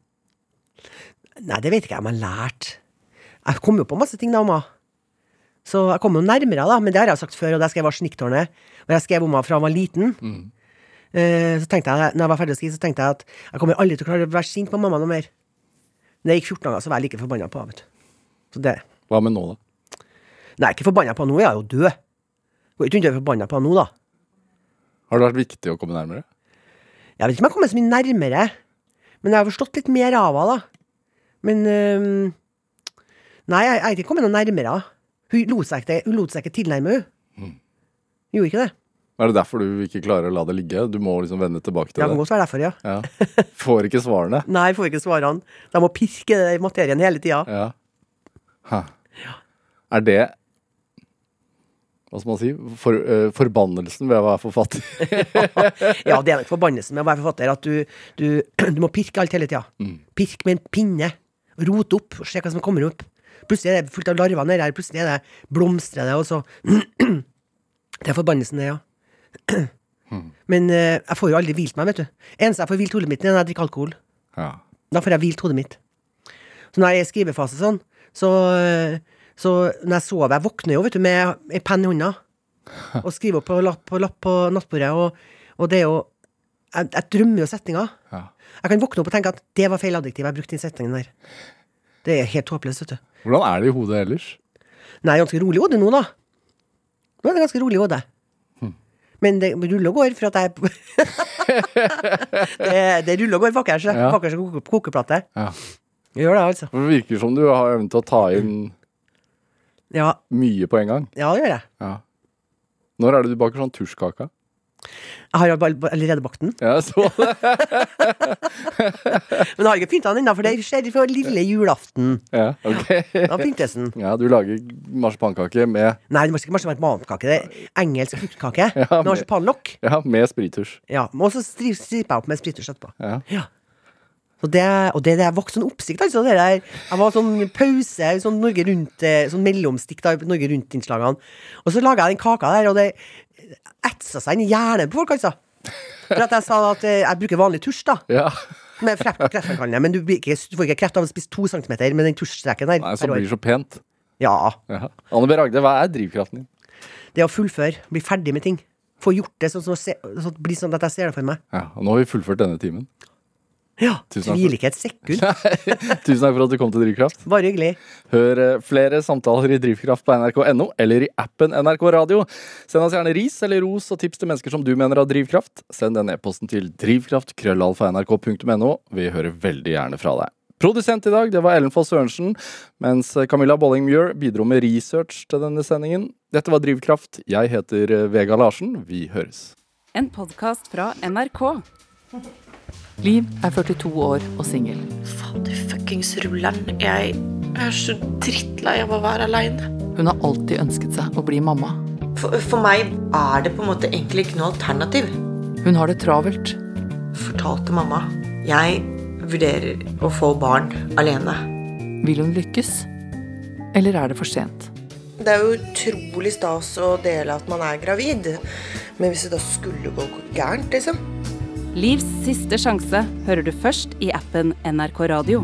Nei, det vet ikke jeg om jeg har lært. Jeg kom jo på masse ting da om henne. Så jeg kom jo nærmere, da. Men det har jeg sagt før, og det skrev jeg Snikktårnet. Og jeg skrev om henne fra jeg var liten. Eh, så tenkte jeg, når jeg var ferdig å skrive, så tenkte jeg at jeg kommer aldri til å klare å være sint på mamma noe mer. Når jeg gikk 14 dager, så var jeg like forbanna på henne, vet du. Så det Hva med nå, da? Nei, ikke forbanna på henne jeg er jo død. Går ikke rundt og er forbanna på henne nå, da. Har det vært viktig å komme nærmere? Jeg vet ikke om jeg har kommet så mye nærmere, men jeg har forstått litt mer av henne, da. Men øhm, Nei, jeg er ikke kommet noe nærmere. Hun lot seg ikke, hun lot seg ikke tilnærme, hun. Gjorde ikke det. Er det derfor du ikke klarer å la det ligge? Du må liksom vende tilbake Det til kan det? godt være derfor, ja. Ja. Får ikke svarene? Nei, får ikke svarene. De må pirke i materien hele tida. Ja. ja. Er det Hva skal man si? For, uh, forbannelsen ved å være forfatter? Ja, det er nok forbannelsen med å være forfatter, at du, du, du må pirke alt hele tida. Pirke med en pinne. Rote opp, og se hva som kommer opp. Plutselig er det fullt av larver nedi her, plutselig er det blomstrer det, og så Det er forbannelsen, det, ja. Men uh, jeg får jo aldri hvilt meg, vet du. Eneste jeg får hvilt hodet mitt, er når jeg drikker alkohol. Ja. Da får jeg hvilt hodet mitt. Så når jeg er i skrivefase sånn, så, så når jeg sover Jeg våkner jo, vet du, med ei penn i hånda og skriver opp på lapp på, lapp på nattbordet, og, og det er jo jeg, jeg drømmer jo setninger. Ja. Jeg kan våkne opp og tenke at det var feil adjektiv jeg brukte den setningen der. Det er helt håpløst, vet du. Hvordan er det i hodet ellers? Nei, ganske rolig hode nå, da. Nå er det ganske rolig hode. Men det ruller og går, for at jeg det, det ruller og går bakerst. Ja. Bakerst koke, kokeplate. Ja. Gjør det, altså. Det virker som du har evnen til å ta inn Ja, mye på en gang. ja det gjør jeg. Ja. Når er det du baker sånn tusjkake? Jeg har allerede bakt den. Ja, så det. Men jeg har ikke pynta den ennå, for det skjer for lille julaften. Ja, ok. Da pyntes den. Ja, du lager marsipankake med, Nei, det må ikke marsipankake. Det er engelsk fruktkake Ja, med marsipanlokk. ja, med sprittusj. Ja, og så striper jeg opp med sprittusj etterpå. Ja. Ja. Så det, og det der vokste sånn oppsikt, altså. Det der, jeg var sånn pause, sånn Norge Rundt, eh, sånn mellomstikk da, Norge Rundt-innslagene. Og så laga jeg den kaka der, og det etsa seg inn i hjernen på folk, altså. For at jeg sa at eh, jeg bruker vanlig tusj, da. ja. Med kreftfremkallende. Men du, ikke, du får ikke kreft av å spise to centimeter med den tusjstreken der. Nei, så blir det så pent. Ja. Ja. Anne B. Ragde, hva er drivkraften din? Det å fullføre. Bli ferdig med ting. Få gjort det sånn, sånn, sånn, sånn at jeg ser det for meg. Ja, og nå har vi fullført denne timen. Ja. Tviler ikke et sekund. Tusen takk for at du kom til Drivkraft. Bare hyggelig. Hør eh, flere samtaler i Drivkraft på nrk.no eller i appen NRK Radio. Send oss gjerne ris eller ros og tips til mennesker som du mener har drivkraft. Send den e-posten til drivkraft.krøllalfa.nrk.no. Vi hører veldig gjerne fra deg. Produsent i dag det var Ellen Foss Sørensen, mens Camilla Bolling Muir bidro med research til denne sendingen. Dette var Drivkraft. Jeg heter eh, Vega Larsen. Vi høres. En podkast fra NRK. Liv er 42 år og singel. Fader fuckings rulleren. Jeg er så drittlei av å være aleine. Hun har alltid ønsket seg å bli mamma. For, for meg er det på en måte egentlig ikke noe alternativ. Hun har det travelt. Fortalte mamma. Jeg vurderer å få barn alene. Vil hun lykkes? Eller er det for sent? Det er jo utrolig stas å dele at man er gravid. Men hvis det da skulle gå gærent, liksom Livs siste sjanse hører du først i appen NRK Radio.